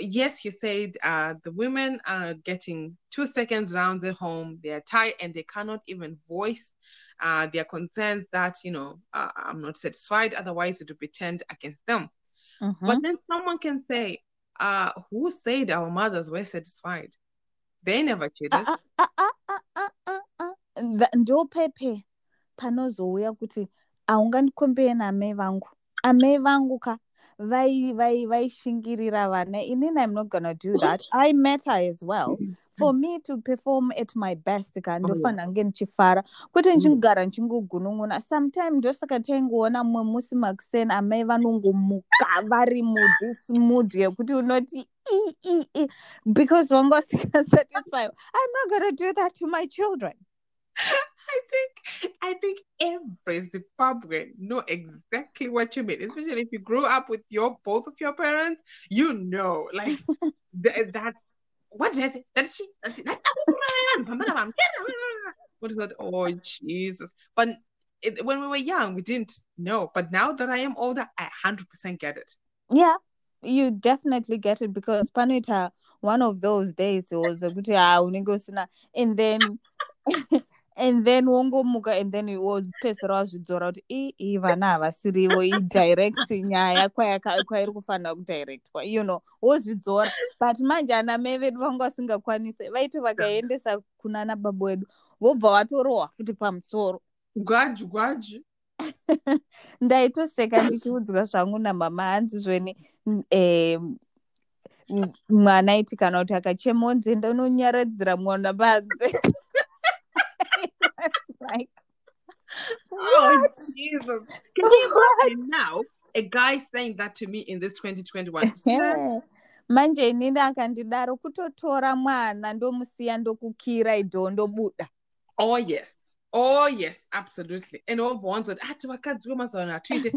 Speaker 1: yes, you said uh, the women are getting two seconds rounds at home. They are tired and they cannot even voice uh, their concerns that you know uh, I'm not satisfied. Otherwise, it would be turned against them.
Speaker 2: Mhm.
Speaker 1: But then someone can say, uh, "Who said our mothers were satisfied? They never cheated."
Speaker 2: Ah, ah. Tha- ndopepe panozouya kuti haungandikombeyi naamai vangu amai vangu ka vai- vai- vaishingirira vana inini i'm not gonna do that i met her as well *laughs* for me to perform at my best ka ndofanira oh, kunge ndichifara kwete mm. ndichigara ndichingogunun'una sometime ndosaka taingoona mumwe musi makuseni amai vanongomuka vari muthis mood yekuti unoti i i i because wanga usingasatisfied *laughs* i'm not gonna do that to my children. *laughs*
Speaker 1: I think I think every Zimbabwean know exactly what you mean, especially if you grew up with your both of your parents. You know, like *laughs* th- that. What is it? That's she. What that? Oh Jesus! But it, when we were young, we didn't know. But now that I am older, I hundred percent get it.
Speaker 2: yeah you definitely get it because panoita one of those days it was kuti ah unenge usina and then and then wongomuka and then wopedzisira wazvidzora kuti i i vana havasirivo idirect nyaya kwayaka- kwairi kufanira kudirectwa you know wozvidzora. But manje ana mai vedu vanga vasingakwanisi vaiti vakaendesa kuna nababa wedu vobva watorohwa futi pamusoro.
Speaker 1: Gwaju, gwaju. *laughs*
Speaker 2: ndaitoseka ndichiudzwa zvangu namama hanzi zveni um, mwana aiti kana kuti akachema onzi ndononyaradzira mwana panze *laughs* like,
Speaker 1: Oh? Jesus! Can you imagine now a guy saying that to me in this 2021? *laughs*
Speaker 2: Yeah. manje inini akandidaro kutotora mwana ndomusiya ndokukira idho ndobuda
Speaker 1: Oh yes. Oh yes, absolutely. And all ones that ah, vakadzi vemazuva ano hatuiti.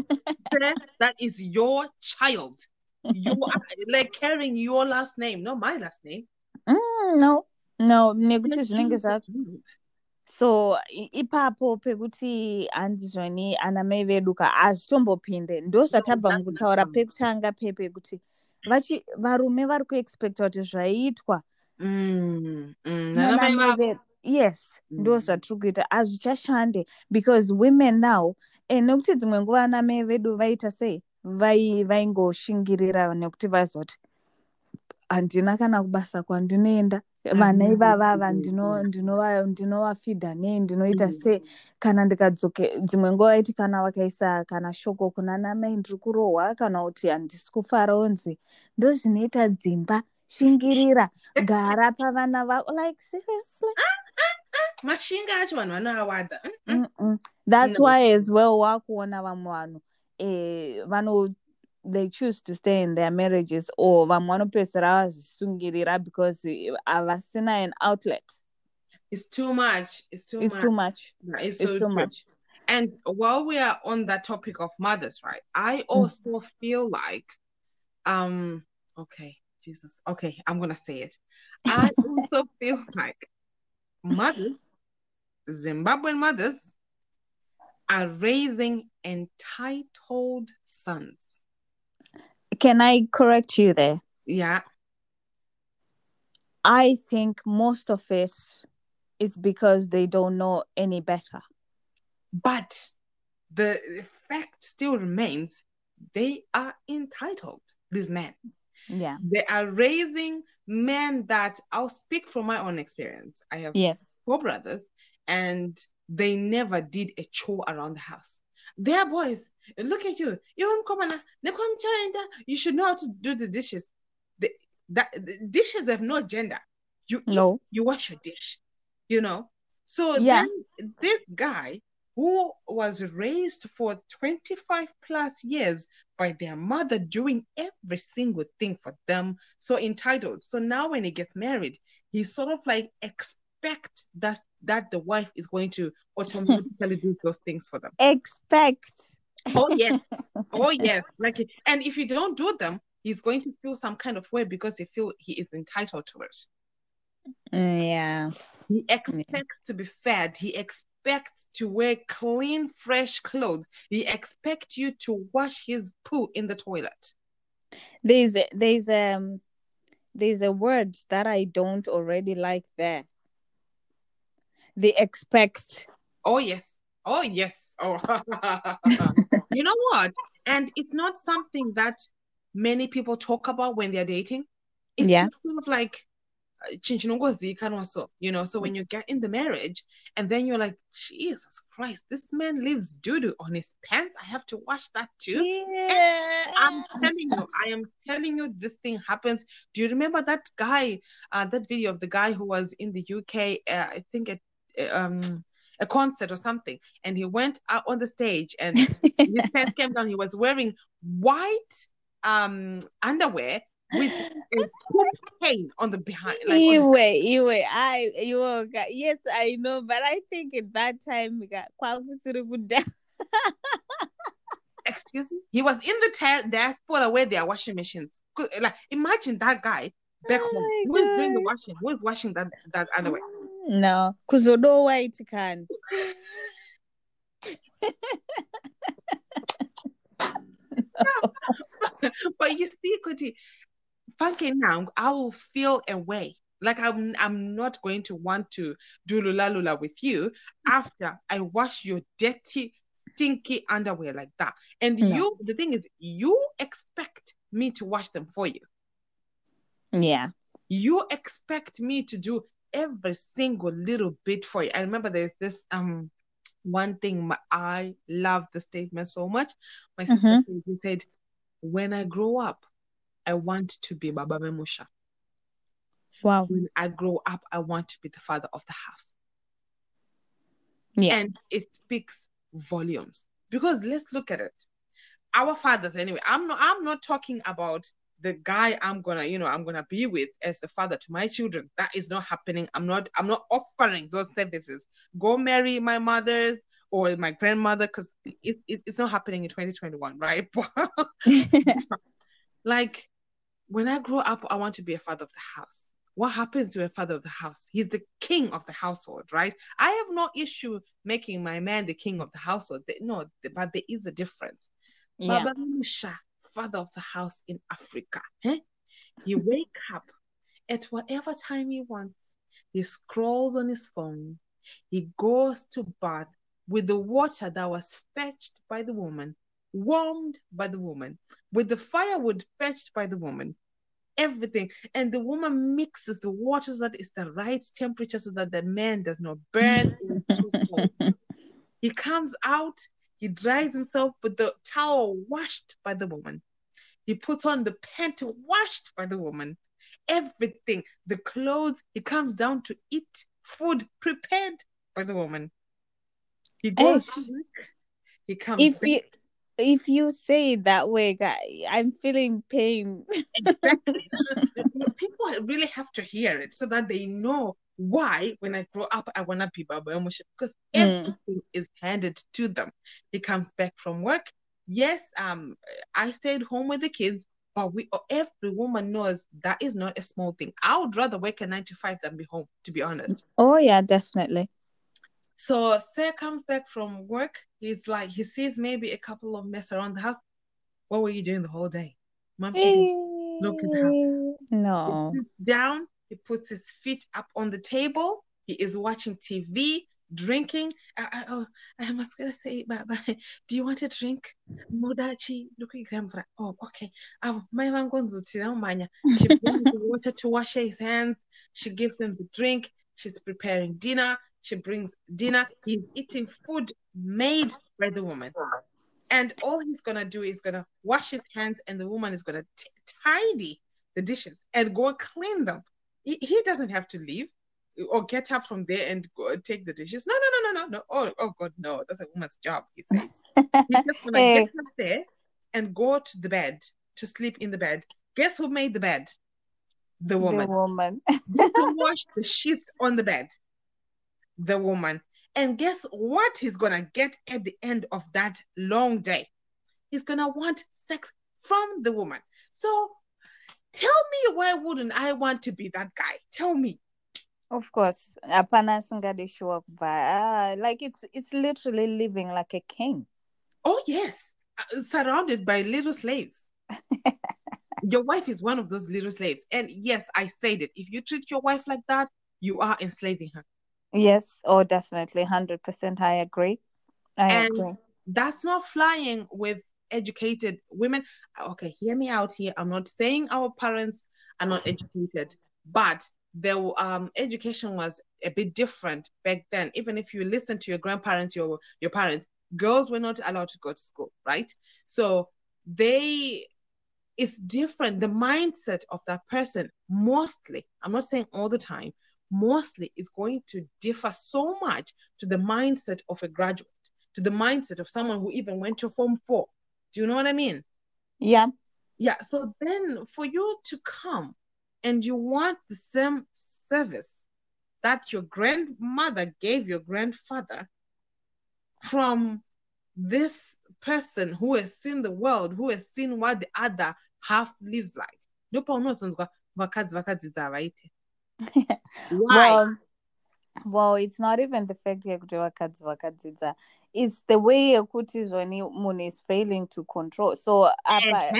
Speaker 1: Sir, that is your child. You are like carrying your last name, not my last name.
Speaker 2: mm, no no nekuti zvinenge zva. So ipapo pekuti hanzi zvoni ana mai vedu ka hazvitombopinde. Ndo zvatabva mukutaura pekutanga pepe kuti vachi varume vari kuexpecta kuti zvaiitwa
Speaker 1: Mm, mm. Nana
Speaker 2: nanamai
Speaker 1: mai
Speaker 2: vedu yes ndo
Speaker 1: Mm.
Speaker 2: zvatiri kuita. Hazvichashande because women now and nekuti dzimwe nguva ana mai vedu vaita sei? Vai vaingoshingirira nekuti vazoti handina kana kubasa kwandinoenda vana ivavava ndino- ndinova- ndinovafidha nei ndinoita
Speaker 1: Mm.
Speaker 2: sei kana ndikadzoke dzimwe nguva vaiti kana vakaisa kana shoko kuna namai ndiri kurohwa kana kuti handisi kufara onzi ndo zvinoita dzimba shingirira gara pavana vako like seriously *laughs*
Speaker 1: Mashinga acho vanhu vanoawadza.
Speaker 2: Mm-mm. that's why as well wakuona vamwe vanhu eh, vano they choose to stay in their marriages or vamwe vanopedzisira vazvisungirira because havasina an outlet
Speaker 1: It's too much. It's too
Speaker 2: it's
Speaker 1: much.
Speaker 2: too much
Speaker 1: it's
Speaker 2: it's
Speaker 1: so
Speaker 2: too
Speaker 1: true.
Speaker 2: much
Speaker 1: And while we are on that topic of mothers, right? I also feel like, um, okay, Jesus, okay, I'm gonna say it. I *laughs* also feel like mothers, Zimbabwean mothers, are raising entitled sons.
Speaker 2: Can i correct you there
Speaker 1: Yeah,
Speaker 2: i think most of it it's because they don't know any better.
Speaker 1: But the fact still remains they are entitled, these men.
Speaker 2: Yeah.
Speaker 1: They are raising men that I'll speak from my own experience. I have
Speaker 2: Yes.
Speaker 1: four brothers and they never did a chore around the house. They are boys. Eh, look at you. You come on, you should know how to do the dishes. The, that the dishes have no gender. You eat,
Speaker 2: No.
Speaker 1: you wash your dish. You know. So
Speaker 2: Yeah.
Speaker 1: then this guy who was raised for 25 plus years by their mother doing every single thing for them, so entitled. So now when he gets married, he's sort of like expect that that the wife is going to automatically do *laughs* those things for them.
Speaker 2: Expect.
Speaker 1: Oh yes, *laughs* oh yes. Like, and if you don't do them, he's going to feel some kind of way because he feel he is entitled to it.
Speaker 2: Mm, yeah.
Speaker 1: He expects to be fed. He expects to wear clean, fresh clothes. He expects you to wash his poo in the toilet.
Speaker 2: There's there's um there's a word that I don't already like there. They expect.
Speaker 1: Oh yes. Oh yes. Oh, *laughs* you know what? And it's not something that many people talk about when they're dating. It's
Speaker 2: Yeah.
Speaker 1: just sort of like uh, you know. So when you get in the marriage, and then you're like, Jesus Christ, this man leaves doo-doo on his pants. I have to wash that too.
Speaker 2: Yeah.
Speaker 1: I'm telling you, I am telling you, this thing happens. Do you remember that guy, uh, that video of the guy who was in the UK, uh, I think at um, a concert or something, and he went out on the stage and *laughs* his pants came down. He was wearing white um underwear with a poop on the behind. Like on the-
Speaker 2: I you ga- yes, I know, but I think at that time kwakusiri kuda- *laughs*
Speaker 1: excuse me, he was in the ta- diaspora where there are washing machines. Like imagine that guy back
Speaker 2: Oh
Speaker 1: home. Who is doing the washing? Who is washing that that underwear?
Speaker 2: No, kuzodo white can.
Speaker 1: but you see, Kuti, funky now, I will feel a way. Like I'm, I'm not going to want to do lula lula with you after I wash your dirty, stinky underwear like that. And
Speaker 2: No.
Speaker 1: you, the thing is, you expect me to wash them for you.
Speaker 2: Yeah.
Speaker 1: You expect me to do every single little bit for you. I remember there's this um one thing my, I love the statement so much. My sister
Speaker 2: Mhm.
Speaker 1: said, said, when I grow up, I want to be Baba Memusha.
Speaker 2: Wow.
Speaker 1: When I grow up, I want to be the father of the house.
Speaker 2: Yeah.
Speaker 1: And it speaks volumes. Because let's look at it. Our fathers, anyway. I'm not I'm not talking about the guy I'm gonna, you know, I'm gonna be with as the father to my children. That is not happening. I'm not, I'm not offering those services. Go marry my mother's or my grandmother, because it, it, it's not happening in 2021, right? *laughs* like when I grow up, I want to be a father of the house. What happens to a father of the house? He's the king of the household, right? I have no issue making my man the king of the household. No, but there is a difference.
Speaker 2: yeah.
Speaker 1: Baba Musha, father of the house in Africa. Eh? He wake up at whatever time he wants. He scrolls on his phone. He goes to bath with the water that was fetched by the woman, warmed by the woman, with the firewood fetched by the woman, everything. And the woman mixes the waters that is the right temperature so that the man does not burn. or too cold. He comes out, he dries himself with the towel washed by the woman. He puts on the pant washed by the woman. Everything, the clothes, he comes down to eat food prepared by the woman. He goes He comes
Speaker 2: if
Speaker 1: back.
Speaker 2: you if you say it that way, guy, I'm feeling pain. *laughs*
Speaker 1: Exactly. People really have to hear it so that they know why, when I grow up, I want to be Baba Yamusha because
Speaker 2: Mm.
Speaker 1: everything is handed to them. He comes back from work. Yes, um, I stayed home with the kids, but we every woman knows that is not a small thing. I would rather work a nine to five than be home, to be honest.
Speaker 2: Oh yeah, definitely.
Speaker 1: So Sir comes back from work. He's like, he sees maybe a couple of mess around the house. What were you doing the whole day? Mom, she said, Look at her.
Speaker 2: No.
Speaker 1: Down, he puts his feet up on the table, he is watching tv drinking. I, I, oh, I was gonna say but, but *laughs* do you want a drink? Mudachi ndokuigira oh okay. Avo mai vangonzi tinaumanya she *laughs* brings the water to wash his hands. She gives him the drink. She's preparing dinner. She brings dinner. He's eating food made by the woman. And all he's gonna do is gonna wash his hands and the woman is gonna t- tidy the dishes and go clean them he, he doesn't have to leave or get up from there and go take the dishes. No, no, no, no, no, no. Oh, oh God, no. That's a woman's job, he says. *laughs* He's just gonna
Speaker 2: Hey.
Speaker 1: get up there and go to the bed to sleep in the bed. Guess who made the bed? The woman.
Speaker 2: The
Speaker 1: woman. who *laughs* washed the sheets on the bed? The woman. And guess what he's gonna get at the end of that long day? He's gonna want sex from the woman. So tell me why wouldn't I want to be that guy? Tell me.
Speaker 2: Of course. Singadishiwa kubva. Ah, like it's it's literally living like a king.
Speaker 1: Oh, yes, uh, surrounded by little slaves. *laughs* your wife is one of those little slaves. And yes, I said it. If you treat your wife like that, you are enslaving her.
Speaker 2: Yes, oh definitely. Hundred percent I agree. I
Speaker 1: And-
Speaker 2: agree.
Speaker 1: That's not flying with educated women. Okay, hear me out here. I'm not saying our parents are not educated, but their um, education was a bit different back then. Even if you listen to your grandparents, your your parents, girls were not allowed to go to school, right? So they it's different. The mindset of that person, mostly, I'm not saying all the time, mostly is going to differ so much to the mindset of a graduate, to the mindset of someone who even went to form four. Do you know what I mean?
Speaker 2: Yeah.
Speaker 1: Yeah. So then for you to come and you want the same service that your grandmother gave your grandfather from this person who has seen the world, who has seen what the other half lives like. Ndipo unozonzwa vakadzi vakadzidza havaite. *laughs* Why?
Speaker 2: Well, well, it's not even the fact yekuti vakadzi vakadzidza. It's the way yekuti zvoni munhu is failing to control. So apa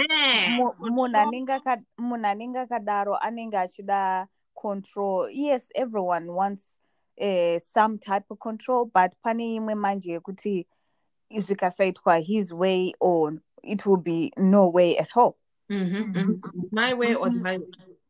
Speaker 2: munhu anenge aka- munhu anenge akadaro anenge achida control. Yes, everyone wants uh, some type of control, but pane imwe manje yekuti zvikasaitwa his way or it will be no way at all.
Speaker 1: Mhm, mhm. My way or the highway.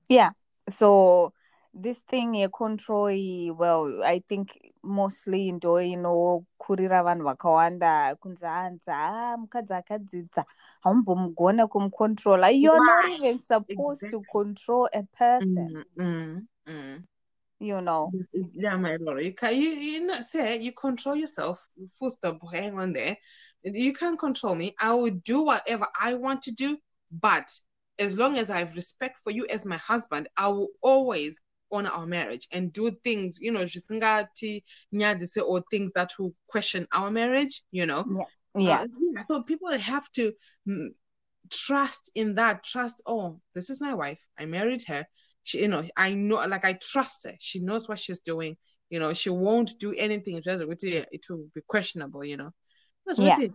Speaker 2: Yeah. So this thing yecontrol iyi, well I think mostly ndo inokurira vanhu vakawanda kunzi hanzi ah mukadzi akadzidza haumbomugona kumucontrola you're not even supposed to control a person
Speaker 1: Mm, mm, mm.
Speaker 2: you know
Speaker 1: Yeah, my lord. You can you you not say you control yourself. Full stop. Hang on there. You can't control me. I will do whatever I want to do, but as long as I have respect for you as my husband, I will always honor our marriage and do things, you know, zvisingati nyadzise or things that will question our marriage, you know.
Speaker 2: yeah
Speaker 1: Uh, yeah, so people have to mm, trust in that. Trust. Oh, this is my wife. I married her. She, you know, I know, like I trust her. She knows what she's doing. You know, she won't do anything. It will it will be questionable. You know. That's what
Speaker 2: Yeah.
Speaker 1: it-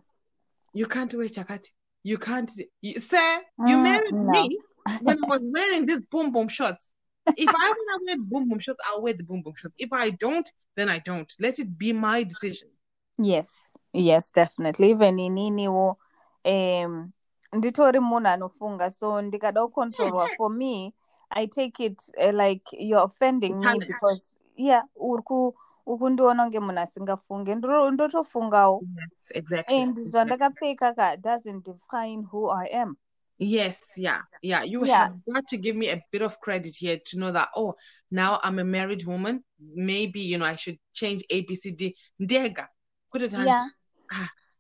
Speaker 1: You can't wear chakati. You can't, you, sir. You
Speaker 2: Mm,
Speaker 1: married
Speaker 2: no.
Speaker 1: me when I was wearing these boom boom shorts. If I want to wear boom boom shorts, I'll wear the boom boom shorts. If I don't, then I don't. Let it be my decision.
Speaker 2: yes. Yes definitely. Even ininiwo um nditori munhu anofunga so ndikada kucontrolwa for me i take it uh, like you're offending me because yeah uri ku- uri kundiona kunge munhu asingafunge ndotofungawo
Speaker 1: Yes, exactly.
Speaker 2: and zvandakapfeka ka doesn't define who i am
Speaker 1: Yes, yeah, yeah. You
Speaker 2: Yeah.
Speaker 1: have got to give me a bit of credit here to know that, oh, now I'm a married woman. Maybe, you know, I should change A, B, C, D. Ndega. Could have done
Speaker 2: yeah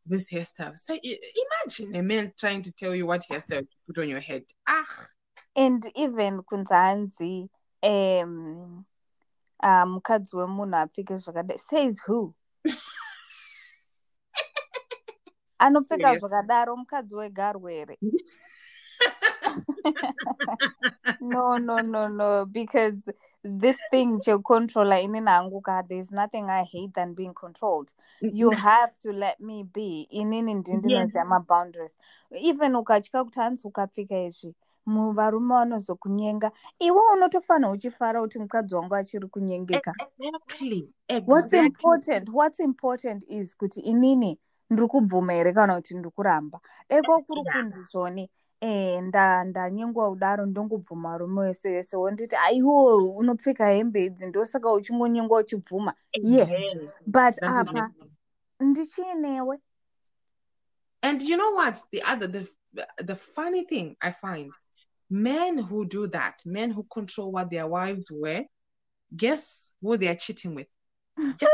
Speaker 1: this hairstyle. So imagine a man trying to tell you what hairstyle to put on your head. Ah,
Speaker 2: and even kunzanzi um ah, wemunhu apfeke zvakadai says who *laughs* anopfeka zvakadaro mukadzi here *laughs* no no no no because this thing checontrola inini hangu ka there's nothing i hate than being controlled. You have to let me be. Inini ndi ndinoziva maboundaries even ukatya kuti hanzi ukapfeka izvi mu- varume vanozokunyenga iwe unotofanira uchifara kuti mukadzi wangu achiri kunyengeka.
Speaker 1: Exactly
Speaker 2: what's important what's important is kuti inini ndiri kubvuma here kana kuti ndiri kuramba. Deko kuri
Speaker 1: Yeah.
Speaker 2: kunzi zvoni eh nda ndanyengwa kudaro ndongobvuma varume wese wese wonditi aiwo unopfeka hembe idzi ndosaka uchingonyengwa uchibvuma yes but apa ndichinewe
Speaker 1: And you know what? The other, the the funny thing I find, men who do that, men who control what their wives wear, guess who they are cheating with? *laughs* Just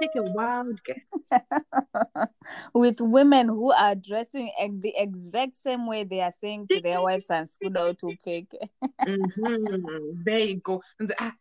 Speaker 1: take a wild guess. *laughs*
Speaker 2: with women who are dressing the exact same way they are saying to their wives and skuda utupfeke
Speaker 1: Mhm, There you go. Ah,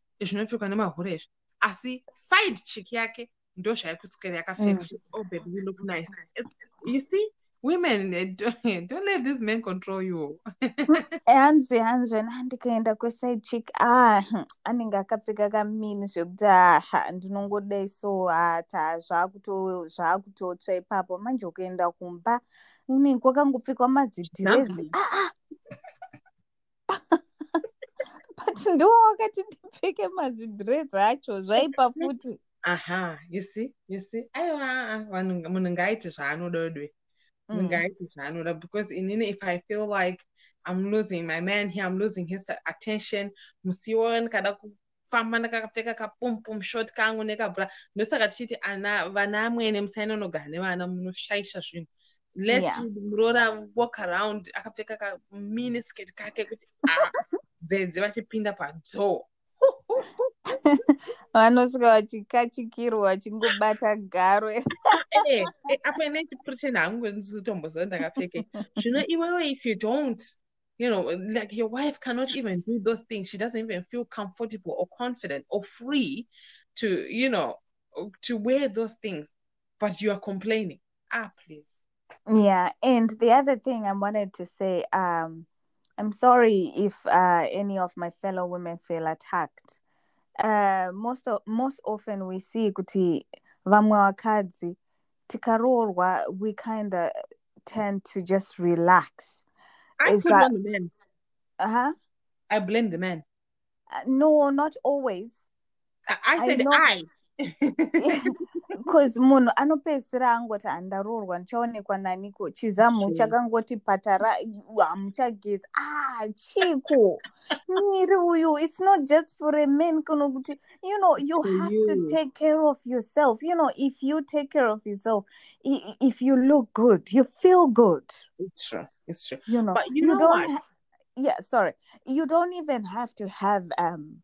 Speaker 1: nemahure asi side chick yake ndo zvairi kuswera yakapfeka oh baby you look nice. It's- you see women eh, don't, don't let these men control you. *laughs*
Speaker 2: Hanzi hanzveni handikaenda kweside chick ah anenge akapfeka kamini zvekuti aha ndinongodai so hata zvaakuto- zvaakutotsva ipapo. Manje ukuenda kumba unenge kwakangopfekwa madzidhirezi
Speaker 1: Lovely. *laughs*
Speaker 2: but ndiwo wakati ndipfeke madzidhirezi acho zvaipa futi.
Speaker 1: Aha you see you see. Aiwa vanhu munhu ngaaite zvaanododwe munhu
Speaker 2: Mm.
Speaker 1: because inini if i feel like i'm losing my man here i'm losing his attention musiwo ndikada kufamba ndakapfeka kapumpum short kangu nekabhura ndosaka tichiti ana vana amwene musainonogara nevana munoshaisha zvinhu let
Speaker 2: Yeah.
Speaker 1: walk around akapfeka kaminiskirt kake kuti ah, *laughs* bedzi vachipinda padzoo *laughs* *laughs*
Speaker 2: vanosvika vachikachikirwa vachingobata garo. *laughs*
Speaker 1: Eh, eh, apa ine chipurisheni hangu ndisitomboziva ndakapfeke. Zvino iwewe if you don't you know like your wife cannot even do those things she doesn't even feel comfortable or confident or free to you know to wear those things but you are complaining. Ah please.
Speaker 2: Yeah, and the other thing I wanted to say, um, I'm sorry if uh, any of my fellow women feel attacked. Uh, most of, most often we see kuti vamwe vakadzi tikaroorwa we kind of tend to just relax.
Speaker 1: i
Speaker 2: Is
Speaker 1: put
Speaker 2: that-
Speaker 1: on the men
Speaker 2: Uh-huh.
Speaker 1: i blame the men
Speaker 2: Uh, No, not always.
Speaker 1: i, I
Speaker 2: I
Speaker 1: said
Speaker 2: know.
Speaker 1: i *laughs* *laughs*
Speaker 2: because munhu anopedzisira angoti handaroorwa ndichaonekwa naniko chizamu
Speaker 1: Sure.
Speaker 2: chakangoti patara hamuchagezi. Ah chiko mwiri uyu it's not just for a man kuno kuti you know you have
Speaker 1: you.
Speaker 2: to take care of yourself. You know if you take care of yourself if you look good you feel good.
Speaker 1: It's true it's true.
Speaker 2: You know
Speaker 1: But you know
Speaker 2: don't ha- yeah sorry. You don't even have to have um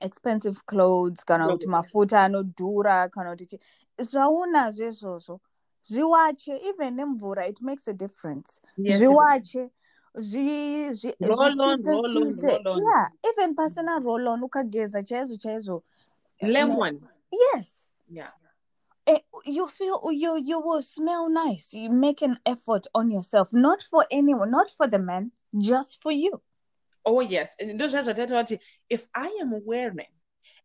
Speaker 2: expensive clothes kana kuti mafuta anodhura kana kuti zvaunazvo izvozvo zviwache even nemvura it makes a difference.
Speaker 1: Yes
Speaker 2: zviwache zvi- zvi-
Speaker 1: Roll on,
Speaker 2: zvichise
Speaker 1: roll on,
Speaker 2: chise
Speaker 1: roll on.
Speaker 2: yeah even pasina roll on ukageza chaizvo chaizvo.
Speaker 1: Lemon.
Speaker 2: Yes.
Speaker 1: Yeah.
Speaker 2: Eh, you feel you you will smell nice. You make an effort on yourself not for anyone not for the man just for you
Speaker 1: Oh yes, and those are the if I am wearing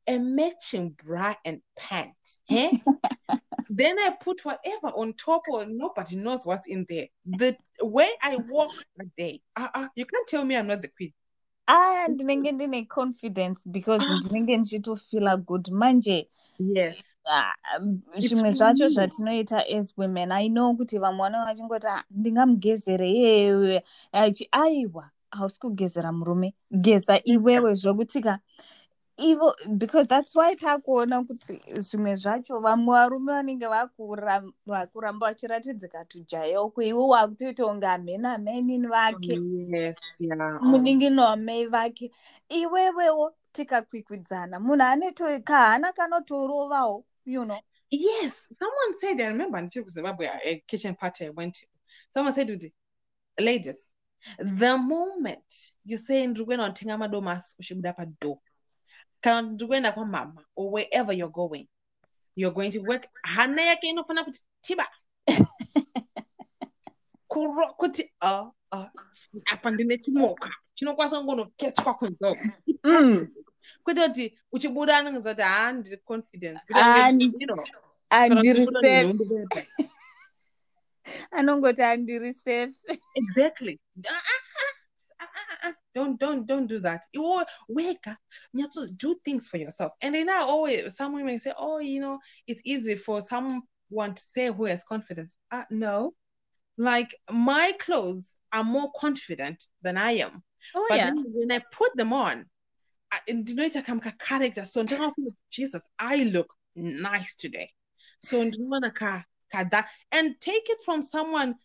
Speaker 1: a matching bra and pants, eh? *laughs* then I put whatever on top or nobody knows what's in there. The way I walk that day, uh-uh, you can't tell me I'm not the queen.
Speaker 2: ah ndinenge ndine confidence because ndinenge ndichitofila good manje
Speaker 1: Yes.
Speaker 2: ah, zvimwe zvacho zvatinoita as women i know kuti vamwe vanenge vachingoti "Ah, ndingamugezere achi aiwa hausi kugezera murume. Geza iwewe zvokutika. Ivo because that's why takuona kuti zvimwe zvacho vamwe varume vanenge vakuram- vakuramba vachiratidzika tujayo iwe wakutoita kunge hamena menini vake. Munin'ino wamai vake. Iwewewo tikakwikwidzana munhu ane kahana kanotorovawo you know.
Speaker 1: Yes, someone said, I remember in Zimbabwe, a kitchen party I went to, someone said, the ladies, the moment you say ndikuenda kutenga madomasi uchibuda pado kana kuti ndikuenda kwamama or wherever you're going you're going to work hana yake inofana kuti tiba *laughs* Kuro- kuti uh, uh, apa ndine chimoka chinokwanisa kungonoketswa kunzoko
Speaker 2: Mm.
Speaker 1: kwete kuti uchibuda anenge zati ha ndiri confidence
Speaker 2: Ah,
Speaker 1: Kuti,
Speaker 2: ndi-
Speaker 1: you know,
Speaker 2: handiri
Speaker 1: kana
Speaker 2: safe
Speaker 1: kuti ndiri *laughs*
Speaker 2: anongoti handiri safe
Speaker 1: exactly *laughs* Ah, ah, ah, don't don't don't do that. You wake up you have to do things for yourself. And then now always some women say oh you know it's easy for someone to say who has confidence. Uh, no. Like my clothes are more confident than i am.
Speaker 2: Oh
Speaker 1: but
Speaker 2: yeah.
Speaker 1: when i put them on I- ndinoita kamka character. So jesus i look nice today. So ndinoona ka, ka that and take it from someone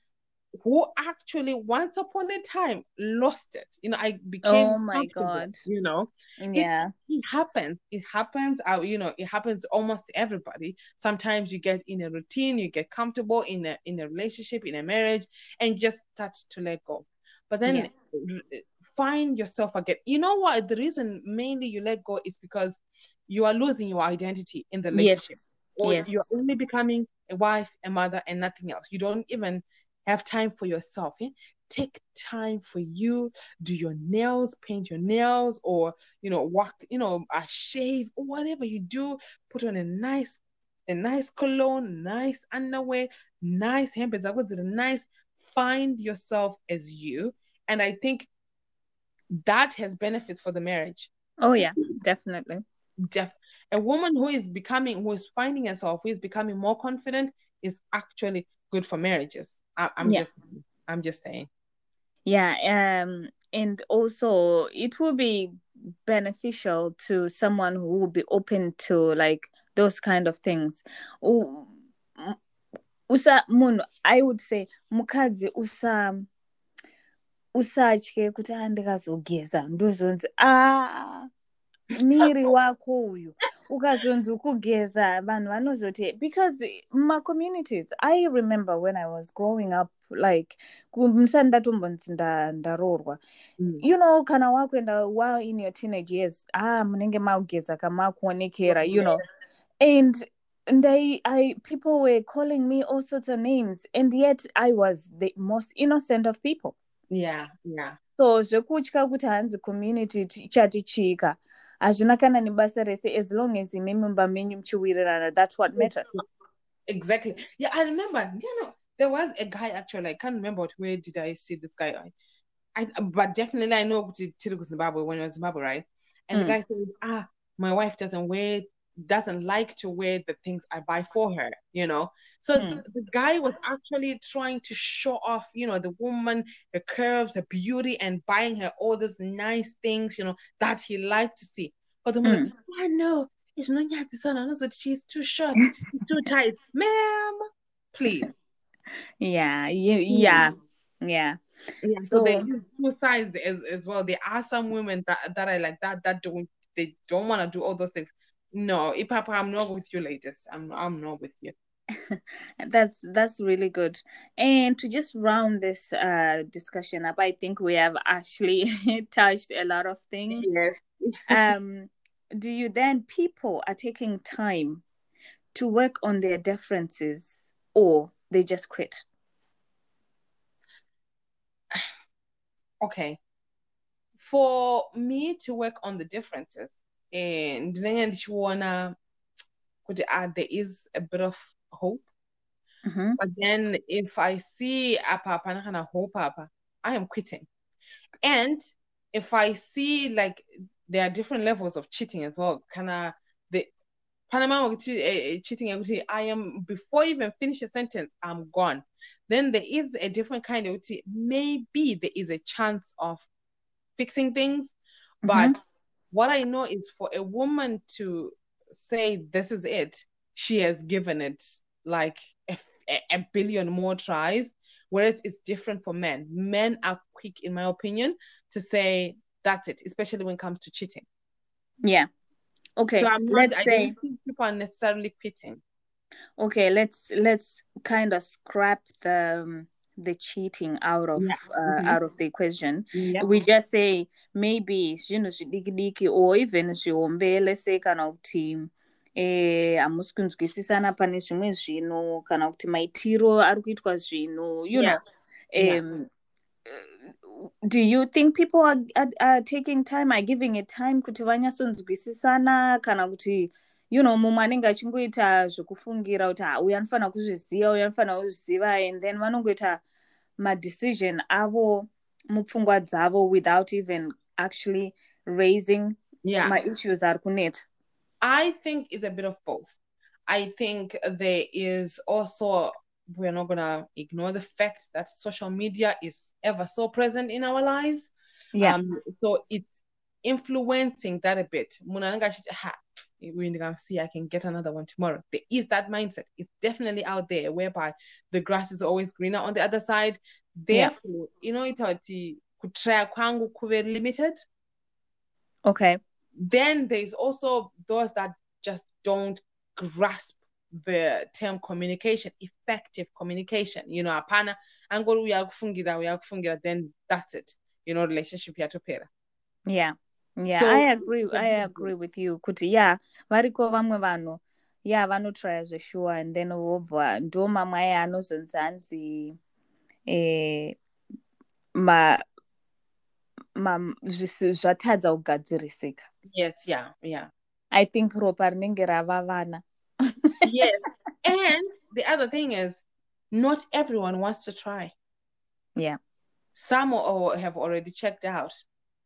Speaker 1: who actually once upon a time lost it. You know i became
Speaker 2: Oh my God.
Speaker 1: you know?
Speaker 2: Yeah.
Speaker 1: it happens. It happens uh, you know it happens almost to everybody. Sometimes you get in a routine you get comfortable in a in a relationship in a marriage and just start to let go. But then r- find yourself again. You know what? The reason mainly you let go is because you are losing your identity in the relationship
Speaker 2: yes
Speaker 1: or
Speaker 2: yes.
Speaker 1: you're only becoming a wife a mother and nothing else. You don't even have time for yourself eh? take time for you. Do your nails paint your nails or you know walk you know a shave or whatever you do. Put on a nice a nice cologne nice underwear nice handbags. I would say nice find yourself as you. And i think that has benefits for the marriage.
Speaker 2: Oh yeah definitely.
Speaker 1: Def- a woman who is becoming who is finding herself who is becoming more confident is actually good for marriages. I, i'm
Speaker 2: Yeah.
Speaker 1: just i'm just saying.
Speaker 2: Yeah um and also it will be beneficial to someone who will be open to like those kind of things. Usa munhu i would say mukadzi usa usatye kuti "Ah, ndikazogeza ndozonzi a miri wako uyu. Ukazonzi kugeza vanhu vanozoti because mumacommunities i remember when i was growing up like musati ndatombonzi nda- ndaroorwa you know kana wakuenda while in your teenage years ah munenge mageza kamakuonekera you know. And they i people were calling me all sorts of names and yet i was the most innocent of people.
Speaker 1: Yeah yeah.
Speaker 2: So zvekutya kuti hanzi community ti- chatichika hazvina kana nebasa rese as long as imi mumba menyu muchiwirirana that's what matters.
Speaker 1: Exactly. Yeah i remember you know there was a guy actually i can't remember what where did i see this guy? I, I but definitely i know Zimbabwe when I was Zimbabwe right? And the
Speaker 2: Mm.
Speaker 1: guy said ah my wife doesn't wear doesn't like to wear the things I buy for her, you know. So
Speaker 2: Mm.
Speaker 1: the guy was actually trying to show off, you know, the woman, her curves, her beauty, and buying her all these nice things, you know, that he liked to see. But the woman, oh no, it's not yet the son. I know that she's too short, *laughs* too tight. Ma'am, please.
Speaker 2: yeah you, hmm. yeah yeah
Speaker 1: Yeah, so, they
Speaker 2: So-
Speaker 1: use two sides as, as well. There are some women that, that are like that that don't they don't want to do all those things. No, if Papa, I'm not with you, ladies. I'm I'm not with you. *laughs*
Speaker 2: that's that's really good and to just round this uh discussion up i think we have actually *laughs* touched a lot of things
Speaker 1: Yes. *laughs*
Speaker 2: um do you then people are taking time to work on their differences or they just quit *sighs*
Speaker 1: Okay. For me to work on the differences, ndinenge ndichiona kuti ah, there is a bit of hope.
Speaker 2: Mhm.
Speaker 1: But then if I see apa hapana kana hope apa, I am quitting. And if I see like there are different levels of cheating as well, kana the Panama eh, eh, cheating I am before you even finish a sentence, I'm gone. Then there is a different kind of maybe there is a chance of fixing things, but what I know is for a woman to say this is it, she has given it like a, a billion more tries. Whereas it's different for men. Men are quick, in my opinion, to say that's it, especially when it comes to cheating.
Speaker 2: yeah okay
Speaker 1: So I'm not,
Speaker 2: let's
Speaker 1: I
Speaker 2: say
Speaker 1: people are necessarily quitting.
Speaker 2: okay let's let's kind of scrap the um, the cheating out of
Speaker 1: Yeah.
Speaker 2: uh,
Speaker 1: Mhm.
Speaker 2: out of the equation
Speaker 1: Yeah.
Speaker 2: we just say maybe zvinhu zvidiki or even zvihombe let's say kana kuti eh hamusi kunzwisisana pane zvimwe zvinhu kana kuti maitiro ari kuitwa zvinhu you
Speaker 1: Yeah.
Speaker 2: know um, do you think people are, are, are taking time are giving it time kuti vanyatsonzwisisana kana kuti you know mumwe anenge achingoita zvekufungira kuti ha uyu anofanira kuzviziva uyu anofanira kuzviziva and then vanongoita madecision avo mupfungwa dzavo without even actually raising
Speaker 1: yeah
Speaker 2: my issues kunetsa
Speaker 1: I think it's a bit of both. I think there is also, we're not going to ignore the fact that social media is ever so present in our lives.
Speaker 2: yeah
Speaker 1: Um, so it's influencing that a bit. Munanga chithi, "Ha, when I see I can get another one tomorrow. There is that mindset. It's definitely out there whereby the grass is always greener on the other side.
Speaker 2: Yeah.
Speaker 1: Therefore, you know, it's kutraya kwangu kuve limited.
Speaker 2: okay
Speaker 1: then there's also those that just don't grasp the term communication effective communication you know apana angori uyakufungira uyakufungira then that's it you know relationship yatopera
Speaker 2: yeah yeah
Speaker 1: So-
Speaker 2: i agree i agree with you kuti yeah variko vamwe vanhu yeah vanotraya zveshuwa and then wobva ndo mamwe aya anozonzi hanzi eh, ma zvatadza kugadzirisika
Speaker 1: yes yeah yeah.
Speaker 2: I think ropa rinenge rava vana. *laughs*
Speaker 1: Yes and the other thing is not everyone wants to try.
Speaker 2: Yeah.
Speaker 1: some or have already checked out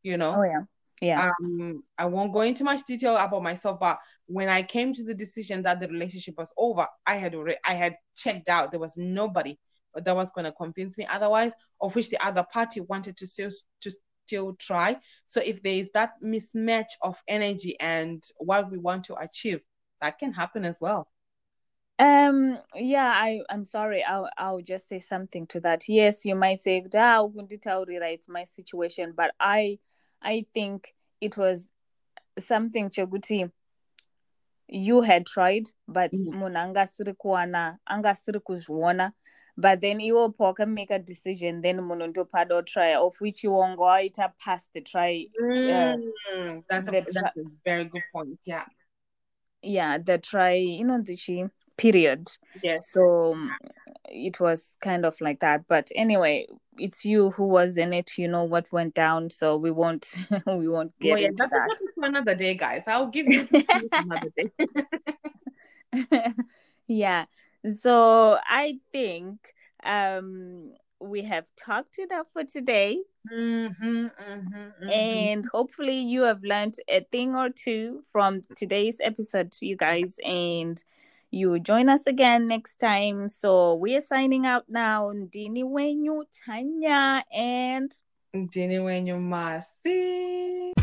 Speaker 1: you know?
Speaker 2: Oh yeah yeah
Speaker 1: um i won't go into much detail about myself but when i came to the decision that the relationship was over i had already i had checked out there was nobody that was going to convince me otherwise of which the other party wanted to still to still try so if there is that mismatch of energy and what we want to achieve that can happen as well
Speaker 2: Um. Yeah. I. I'm sorry. I'll. I'll just say something to that. Yes, you might say, "Da, ukunditaurira, it's my situation," but I. I think it was something chekuti you had tried, but
Speaker 1: Mm.
Speaker 2: munhu angasiri kuwana, angasiri kuzviona. But then iwo poka make a decision, then munhu ndopada try, of which you won't go out past the try. Yeah.
Speaker 1: Mm, that's, a,
Speaker 2: That's
Speaker 1: a very good point yeah
Speaker 2: Yeah, the try. You know, the period.
Speaker 1: yes.
Speaker 2: So um, it was kind of like that. But anyway it's you who was in it. You know what went down. So we won't *laughs* we won't
Speaker 1: Oh,
Speaker 2: get
Speaker 1: yeah,
Speaker 2: into
Speaker 1: that's
Speaker 2: that.
Speaker 1: topic for another day guys. I'll give you *laughs* another day. *laughs*
Speaker 2: Yeah. So i think um we have talked enough for today.
Speaker 1: Mhm, mhm, mhm.
Speaker 2: and hopefully you have learned a thing or two from today's episode you guys. And you join us again next time. So we are signing out now. Ndini wenyu tanya and
Speaker 1: Ndini wenyu masi